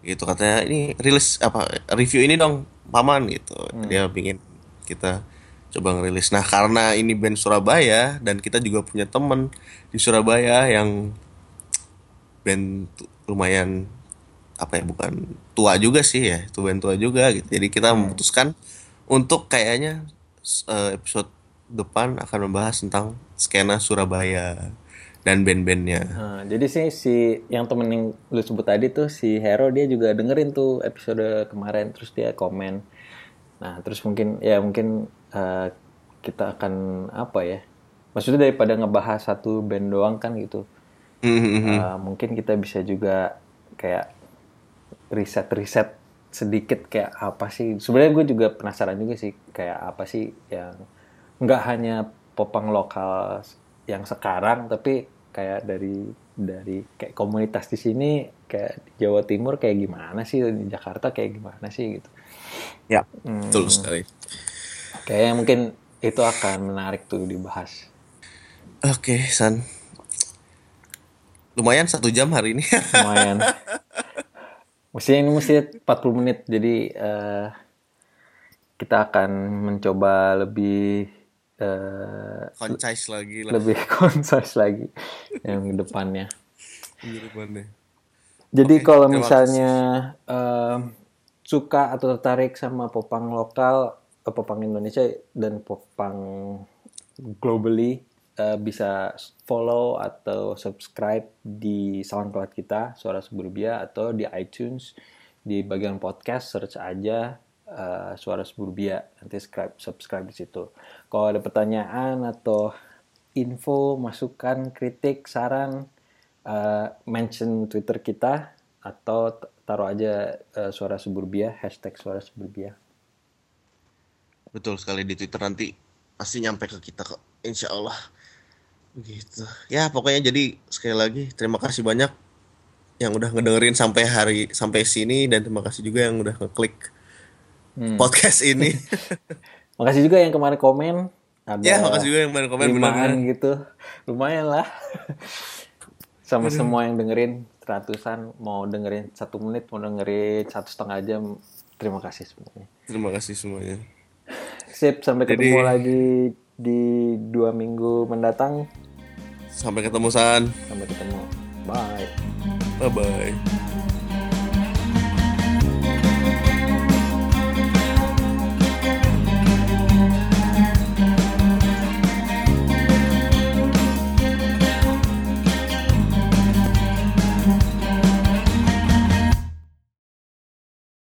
gitu katanya ini rilis apa review ini dong paman gitu dia pingin kita coba ngerilis. Nah karena ini band Surabaya dan kita juga punya temen di Surabaya yang band lumayan apa ya bukan tua juga sih ya itu band tua juga gitu. Jadi kita memutuskan untuk kayaknya eh, episode depan akan membahas tentang skena Surabaya dan band-bandnya. Nah, jadi sih si yang temen yang lu sebut tadi tuh si Hero dia juga dengerin tuh episode kemarin terus dia komen. Nah terus mungkin ya mungkin eh, kita akan apa ya? Maksudnya daripada ngebahas satu band doang kan gitu. Mhm. eh, mungkin kita bisa juga kayak riset-riset sedikit kayak apa sih? Sebenarnya gue juga penasaran juga sih kayak apa sih yang nggak hanya popang lokal yang sekarang tapi kayak dari dari kayak komunitas di sini kayak di Jawa Timur kayak gimana sih di Jakarta kayak gimana sih gitu. ya betul sekali Kayaknya mungkin itu akan menarik tuh dibahas. Oke, San. Lumayan satu jam hari ini. lumayan mesti ini mesti 40 menit jadi eh, kita akan mencoba lebih eh, Concise lagi lah lebih concise lagi yang depannya pengirimannya. jadi kalau terima misalnya eh, suka atau tertarik sama popang lokal popang Indonesia dan popang globally eh, bisa follow atau subscribe di SoundCloud kita Suara Suburbia atau di iTunes di bagian podcast search aja eh, Suara Suburbia nanti subscribe subscribe di situ. Kalau ada pertanyaan atau info, masukan, kritik, saran eh, mention Twitter kita atau taruh aja eh, Suara Suburbia hashtag Suara Suburbia. Betul sekali di Twitter nanti pasti nyampe ke kita kok. Insya Allah. Begitu. Ya pokoknya jadi sekali lagi terima kasih banyak yang udah ngedengerin sampai hari sampai sini dan terima kasih juga yang udah ngeklik podcast ini. Makasih juga yang kemarin komen. Ada ya makasih juga yang komen benar gitu. Lumayan lah. Sama semua yang dengerin ratusan mau dengerin satu menit mau dengerin satu setengah jam terima kasih semuanya. Terima kasih semuanya. Sip sampai ketemu Jadi- lagi di dua minggu mendatang. Sampai ketemu San. Sampai ketemu. Bye. Bye bye.